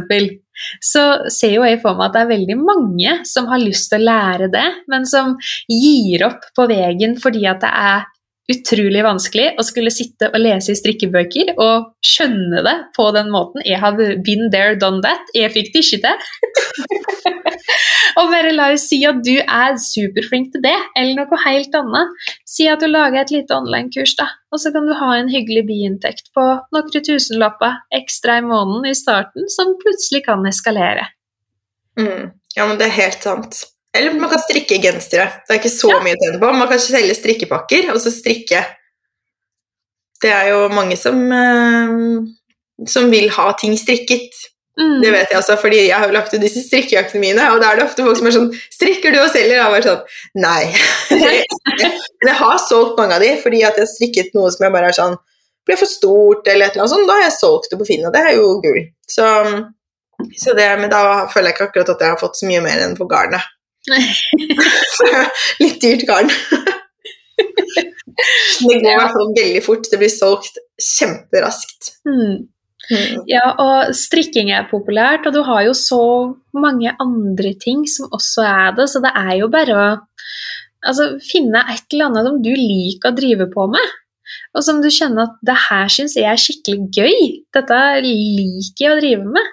så ser jo jeg for meg at det er veldig mange som har lyst til å lære det, men som gir opp på veien fordi at det er utrolig vanskelig å skulle sitte og lese i strikkebøker og skjønne det på den måten. Jeg har been there, done that. Jeg fikk det ikke til. og bare la oss si at du er superflink til det, eller noe helt annet. Si at du lager et lite online-kurs, da, og så kan du ha en hyggelig biinntekt på noen tusenlapper ekstra i måneden i starten, som plutselig kan eskalere. Mm. Ja, men det er helt sant. Eller man kan strikke gensere. Det er ikke så ja. mye å tjene på. Man kan selge strikkepakker og så strikke. Det er jo mange som, uh, som vil ha ting strikket. Mm. Det vet jeg også, fordi jeg har jo lagt ut disse strikkejaktene mine, og da er det ofte folk som er sånn 'Strikker du og selger?' Og Jeg vært sånn Nei. Men jeg har solgt mange av de fordi at jeg har strikket noe som jeg bare er sånn ble for stort, eller et eller annet sånt. Da har jeg solgt det på Finn, og det er jo gull. Så, så det, men da føler jeg ikke akkurat at jeg har fått så mye mer enn på garnet. Litt dyrt garn. det går i hvert fall veldig fort. Det blir solgt kjemperaskt. Mm. Mm. Ja, og strikking er populært, og du har jo så mange andre ting som også er det, så det er jo bare å altså, finne et eller annet som du liker å drive på med. Og som du kjenner at det her syns jeg er skikkelig gøy. Dette liker jeg å drive med.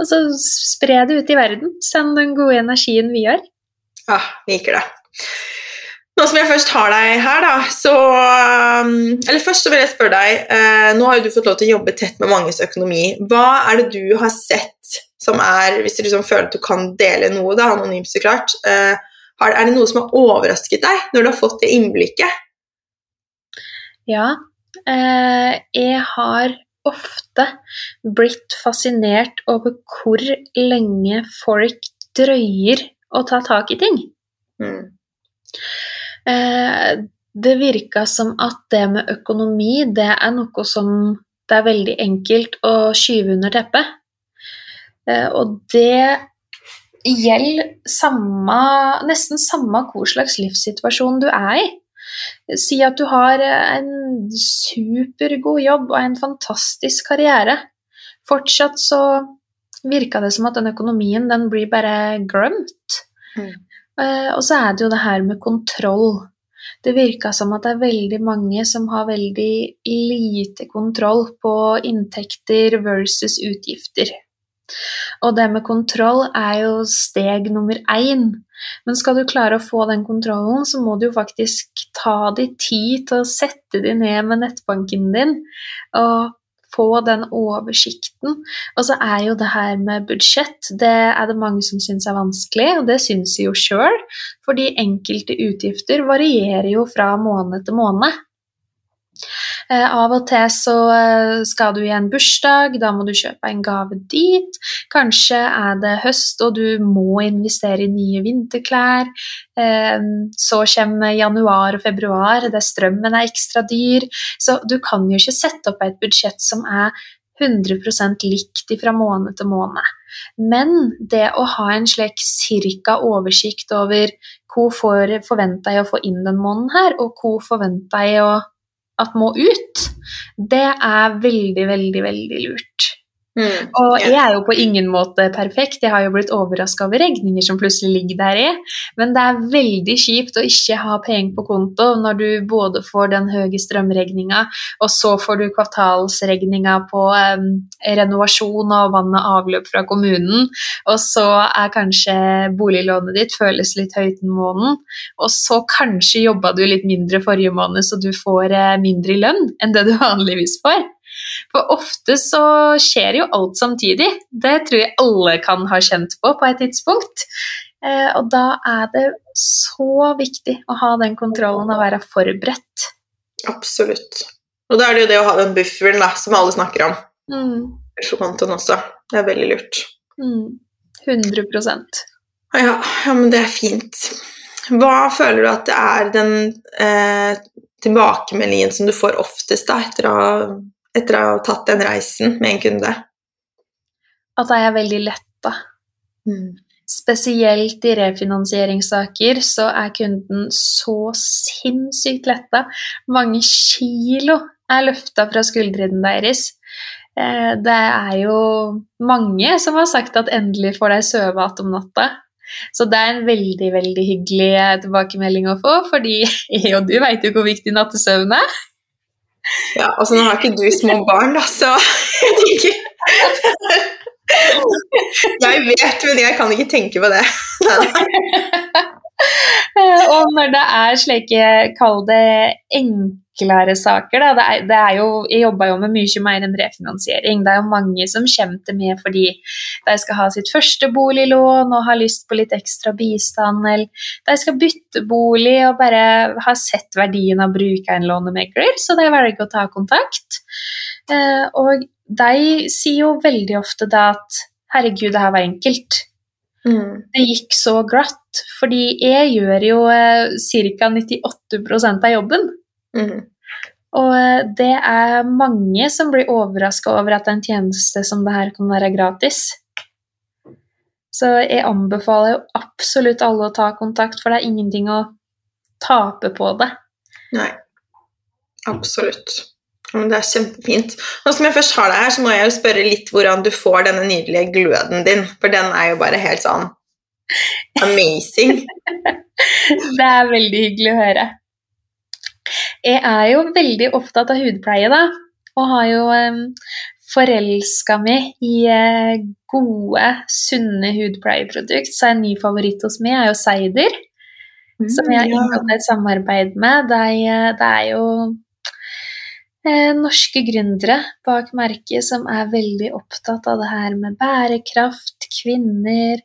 Og så spre det ut i verden. Send den gode energien vi har. Ja, liker det. Nå som jeg først har deg her, da, så um, Eller først så vil jeg spørre deg eh, Nå har jo du fått lov til å jobbe tett med manges økonomi. Hva er det du har sett som er Hvis du liksom føler at du kan dele noe, da, anonymt så klart eh, Er det noe som har overrasket deg når du har fått det innblikket? Ja. Eh, jeg har ofte blitt fascinert over hvor lenge folk drøyer å ta tak i ting. Mm. Eh, det virka som at det med økonomi, det er noe som det er veldig enkelt å skyve under teppet. Eh, og det gjelder samme, nesten samme hvor slags livssituasjon du er i. Si at du har en supergod jobb og en fantastisk karriere. Fortsatt så virka det som at den økonomien den blir bare glemt. Mm. Uh, og så er det jo det her med kontroll. Det virka som at det er veldig mange som har veldig lite kontroll på inntekter versus utgifter. Og det med kontroll er jo steg nummer én. Men skal du klare å få den kontrollen, så må du jo faktisk ta deg tid til å sette deg ned med nettbanken din og få den oversikten. Og så er jo det her med budsjett, det er det mange som syns er vanskelig, og det syns de jo sjøl, fordi enkelte utgifter varierer jo fra måned til måned. Eh, av og til så eh, skal du i en bursdag, da må du kjøpe en gave dit. Kanskje er det høst og du må investere i nye vinterklær. Eh, så kommer januar og februar, der strømmen er ekstra dyr. Så du kan jo ikke sette opp et budsjett som er 100% likt fra måned til måned. Men det å ha en slik cirka oversikt over hvor forventer jeg å få inn den måneden her, og hvor forventer jeg å at må ut, det er veldig, veldig, veldig lurt. Mm, og jeg er jo på ingen måte perfekt, jeg har jo blitt overraska over regninger som plutselig ligger der i, men det er veldig kjipt å ikke ha penger på konto når du både får den høye strømregninga, og så får du kvartalsregninga på um, renovasjon og vann og avløp fra kommunen, og så er kanskje boliglånet ditt føles litt høyt den måneden, og så kanskje jobba du litt mindre forrige måned, så du får uh, mindre lønn enn det du vanligvis får. For ofte så skjer jo alt samtidig. Det tror jeg alle kan ha kjent på på et tidspunkt. Eh, og da er det så viktig å ha den kontrollen og være forberedt. Absolutt. Og da er det jo det å ha den bufferen da, som alle snakker om. Mm. Også. Det er veldig lurt. Mm. 100 Ja, ja, men det er fint. Hva føler du at det er den eh, tilbakemeldingen som du får oftest da, etter å, ha- etter å ha tatt den reisen med en kunde? At jeg er veldig letta. Spesielt i refinansieringssaker så er kunden så sinnssykt letta. Mange kilo er løfta fra skuldrene deres. Eh, Det er jo mange som har sagt at endelig får deg sove igjen om natta. Så det er en veldig veldig hyggelig eh, tilbakemelding å få, fordi jeg og du vet jo hvor viktig nattesøvn er. Ja, altså nå har ikke du små barn, da, så jeg tenker Jeg vet, men jeg kan ikke tenke på det. Og når det er slike, kall det enklere saker, det er, det er jo, jeg jobber jo med mye mer enn refinansiering. Det er jo mange som kommer til meg fordi de skal ha sitt første boliglån og har lyst på litt ekstra bistand, eller de skal bytte bolig og bare har sett verdien av å bruke en lånemegler, så de velger å ta kontakt. Eh, Og de sier jo veldig ofte da at herregud, det her var enkelt Mm. det gikk så glatt, fordi jeg gjør jo eh, ca. 98% av jobben. Mm. Og eh, det er mange som blir overraska over at en tjeneste som det her kan være gratis. Så jeg anbefaler jo absolutt alle å ta kontakt, for det er ingenting å tape på det. Nei, absolutt. Men det er kjempefint. Nå som jeg først har deg her, så må jeg jo spørre litt hvordan du får denne nydelige gløden din, for den er jo bare helt sånn amazing. Det er veldig hyggelig å høre. Jeg er jo veldig opptatt av hudpleie, da. Og har jo um, forelska meg i uh, gode, sunne hudpleieprodukt. Så en ny favoritt hos meg er jo Seider, som jeg har Mm, inngått et samarbeid med. Det er, det er jo eh, norske gründere bak merket som er veldig opptatt av det her med bærekraft, kvinner,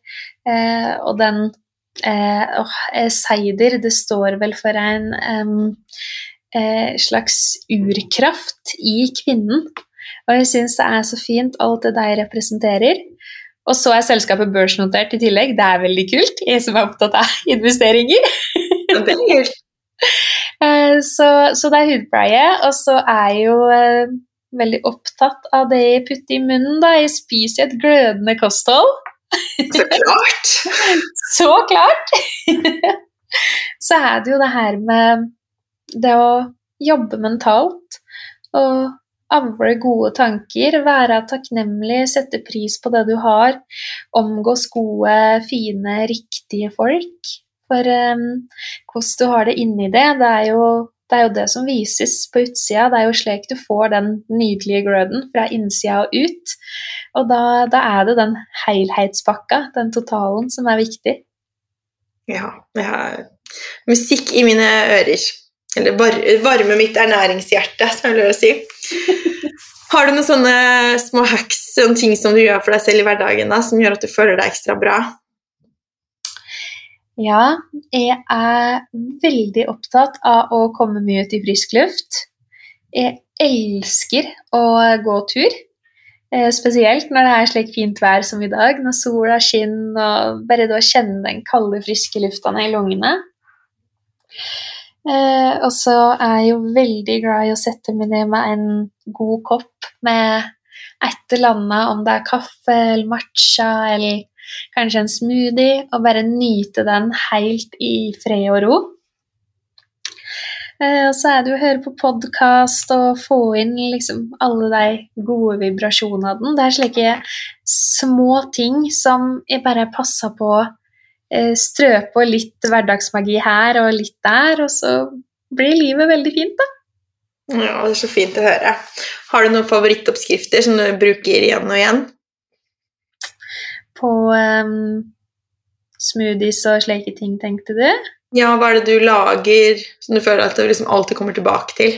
eh, og den eh, eh, Seider, det står vel for en em, eh, slags urkraft i kvinnen. Og jeg syns det er så fint, alt det deg representerer. Og så er selskapet børsnotert i tillegg. Det er veldig kult. Jeg som er opptatt av investeringer. Ja, det er kult. Eh, Så, så det er hudpleie. Og så er jeg jo eh, veldig opptatt av det jeg putter i munnen. da. Jeg spiser et glødende kosthold. Så klart. Så klart! så er det jo det her med det å jobbe mentalt og avle gode tanker, være takknemlig, sette pris på det du har, omgås gode, fine, riktige folk. For um, hvordan du har det inni det, det er, jo, det er jo det som vises på utsida. Det er jo slik du får den nydelige gløden fra innsida og ut. Og da, da er det den helhetspakka, den totalen, som er viktig. Ja, jeg har musikk i mine ører. Eller varme mitt ernæringshjerte, som jeg vil si. Har du noen sånne små hacks, sånne ting som du gjør for deg selv i hverdagen, da, som gjør at du føler deg ekstra bra? Ja, jeg er veldig opptatt av å komme mye ut i frisk luft. Jeg elsker å gå tur, eh, spesielt når det er slik fint vær som i dag, når sola skinner og bare å kjenne den kalde, friske lufta i lungene. Eh, og så er jeg jo veldig glad i å sette meg ned med en god kopp med et eller annet, om det er kaffe eller matcha eller kanskje en smoothie, og bare nyte den helt i fred og ro. Eh, Og så er det jo å høre på podkast og få inn liksom alle de gode vibrasjonene. Det er slike små ting som jeg bare passer på strø på litt hverdagsmagi her og litt der, og så blir livet veldig fint, da. Ja, det er så fint å høre. Har du noen favorittoppskrifter som du bruker igjen og igjen? På um, smoothies og slike ting, tenkte du? Ja, hva er det du lager som du føler at du liksom alltid kommer tilbake til?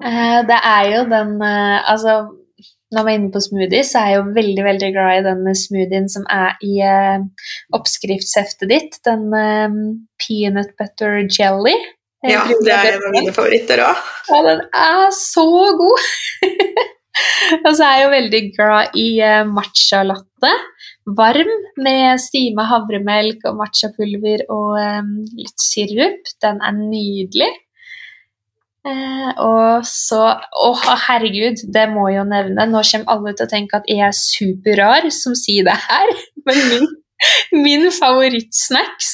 Eh, det er jo den uh, Altså, når vi er inne på smoothie, så er jeg jo veldig veldig glad i den smoothien som er i eh, oppskriftsheftet ditt. Den eh, peanut butter jelly. Ja, det er en av mine favoritter òg. Ja, den er så god! og så er jeg jo veldig glad i eh, matcha-latte. Varm med stima havremelk og matchapulver og eh, litt sirup. Den er nydelig. Uh, og så Å, herregud, det må jeg jo nevne. Nå kommer alle til å tenke at jeg er superrar som sier det her, men min Min favorittsnacks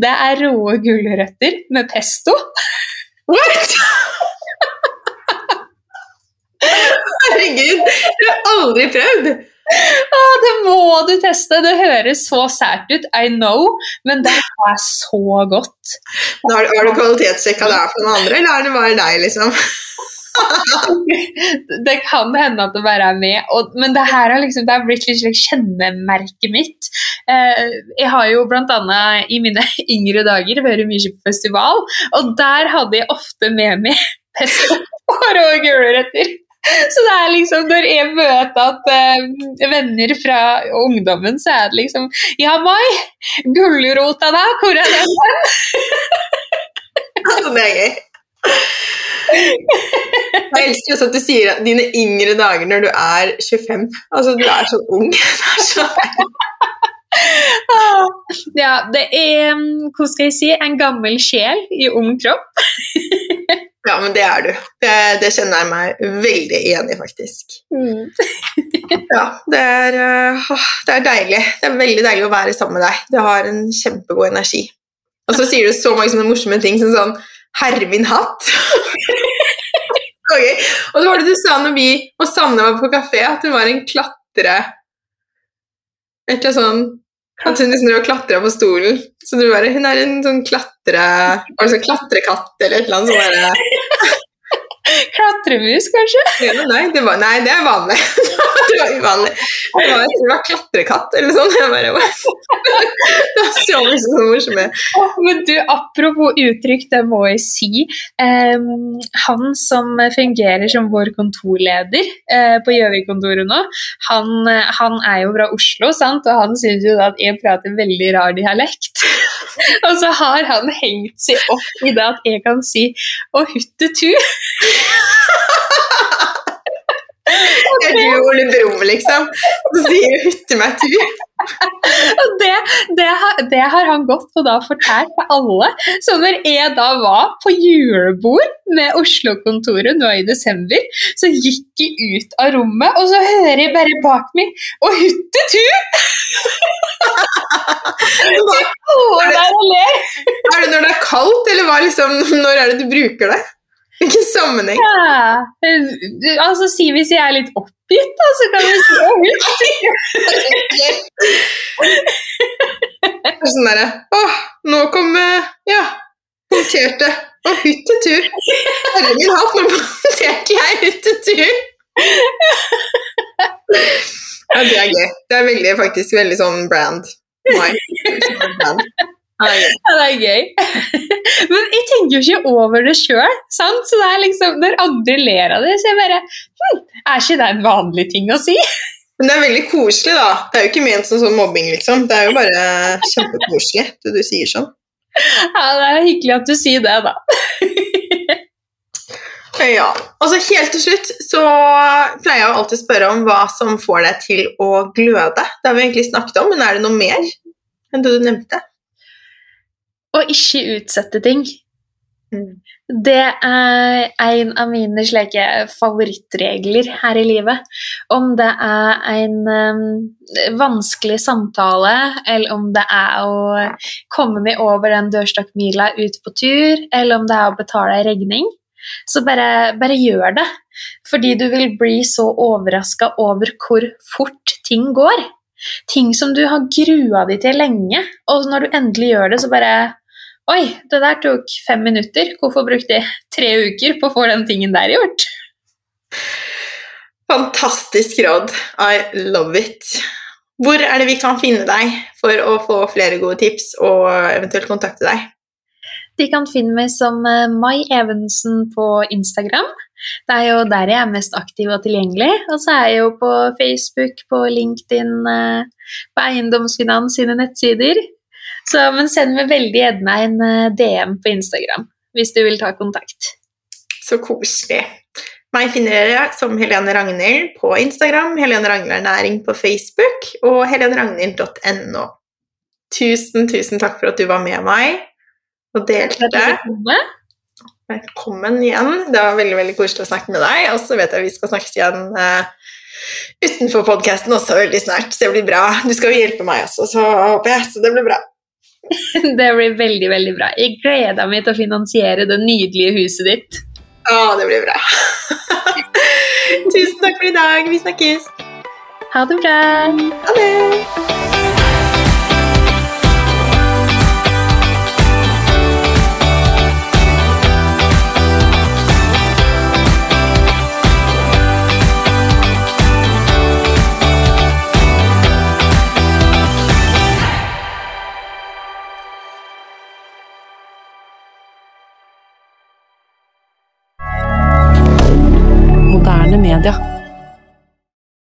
det er råe gulrøtter med pesto. What?! Herregud, det har jeg aldri prøvd! Å, det må du teste! Det høres så sært ut, I know, men det er så godt. Har, har du kvalitetssjekka det her for noen andre, eller er det bare deg, liksom? det kan hende at det bare er med, og, men det her har liksom, blitt litt slik kjennemerket mitt. Eh, jeg har jo bl.a. i mine yngre dager vært mye på festival, og der hadde jeg ofte med meg pesto og rå gulrøtter. Så det er liksom, når jeg møter at uh, venner fra ungdommen, så er det liksom Ja, Mai, gulrota da, hvor er den? altså, det er gøy. Jeg elsker også at du sier at dine yngre dager når du er 25. Altså, du er så ung. Det er så ja, det er Hva skal jeg si en gammel sjel i ung kropp. ja, men det er du. Det, det, kjenner jeg meg veldig enig i, faktisk. Mm. ja, det er, det er deilig. Det er veldig deilig å være sammen med deg. Du har en kjempegod energi. Og så sier du så mange sånne morsomme ting som sånn Herre min hatt! okay. Og så var det du sa når vi og Sanne var på kafé, at hun var en klatre... Et eller annet sånn At hun liksom drev klatra på stolen. Så du bare Hun er en sånn klatre... Altså klatrekatt eller et eller annet sånt. Klatremus, kanskje? Ja, nei, det var, nei, det er vanlig. det var uvanlig. Det var, det var klatrekatt eller sånn. Jeg bare, det var så morsomt. Men du, apropos uttrykk, det må jeg si. Eh, han som fungerer som vår kontorleder eh, på Gjøvik-kontoret nå, han, han, er jo fra Oslo, sant? og han syns jo at jeg prater veldig rar dialekt. og så har han hengt seg opp i det at jeg kan si 'å huttetu'. Er du Ole Brumm, liksom? Så sier du 'hytte meg tur'. det, det, har, det, har, han gått og da fortalt til alle. Så når jeg da var på julebord med Oslo-kontoret nå i desember, så gikk jeg ut av rommet, og så hører jeg bare bak meg 'Å, huttetu'! er, det, er det når det er kaldt, eller hva, liksom, når er det du bruker det? Hvilken sammenheng? Ja, altså Si hvis jeg er litt oppgitt, da, så kan vi si Sånn derre Å, nå kom Ja, punkterte. Å, hyttetur. Herre min hatt, nå punkterte jeg huttetur! Ja, det er gøy. Det er veldig, faktisk veldig sånn brand. My. brand. Ja, det er gøy. Men jeg tenker jo ikke over det sjøl. Så det er liksom, når andre ler av det, så jeg bare hm, Er ikke det en vanlig ting å si? Men det er veldig koselig, da. Det er jo ikke ment som sånn mobbing, liksom. Det er jo bare kjempekoselig det du sier sånn. Ja, det er hyggelig at du sier det, da. ja. Og så helt til slutt så pleier jeg å alltid spørre om hva som får deg til å gløde. Det har vi egentlig snakket om, men er det noe mer enn det du nevnte? Å ikke utsette ting. Mm. Det er en av mine slike favorittregler her i livet. Om det er en um, vanskelig samtale, eller om det er å komme meg over den dørstokkmila ut på tur, eller om det er å betale en regning, så bare, bare gjør det. Fordi du vil bli så overraska over hvor fort ting går. Ting som du har grua deg til lenge, og når du endelig gjør det, så bare Oi, det der tok fem minutter. Hvorfor brukte jeg tre uker på å få den tingen der gjort? Fantastisk råd. I love it. Hvor er det vi kan finne deg for å få flere gode tips og eventuelt kontakte deg? De kan finne meg som eh, Mai Evensen på Instagram. Det er jo der jeg er mest aktiv og tilgjengelig. Og så er jeg jo på Facebook, på LinkedIn, eh, på Eiendomsfinans sine nettsider. Så, men send meg veldig gjerne en eh, DM på Instagram. hvis du vil ta kontakt. Så koselig. Meg finner dere som Helene Ragnhild på Instagram, Helene Ragnhild Ernæring på Facebook og heleneragnhild.no. Tusen, tusen takk for at du var med meg og delte. Velkommen igjen. Det var veldig veldig koselig å snakke med deg. Og så vet jeg vi skal snakkes igjen uh, utenfor podkasten også veldig snart, så det blir bra. Du skal jo hjelpe meg også, så håper jeg. Så det blir bra. det blir veldig, veldig bra. Jeg gleder meg til å finansiere det nydelige huset ditt. Å, det blir bra. Tusen takk for i dag. Vi snakkes. Ha det bra. Ha det. Media.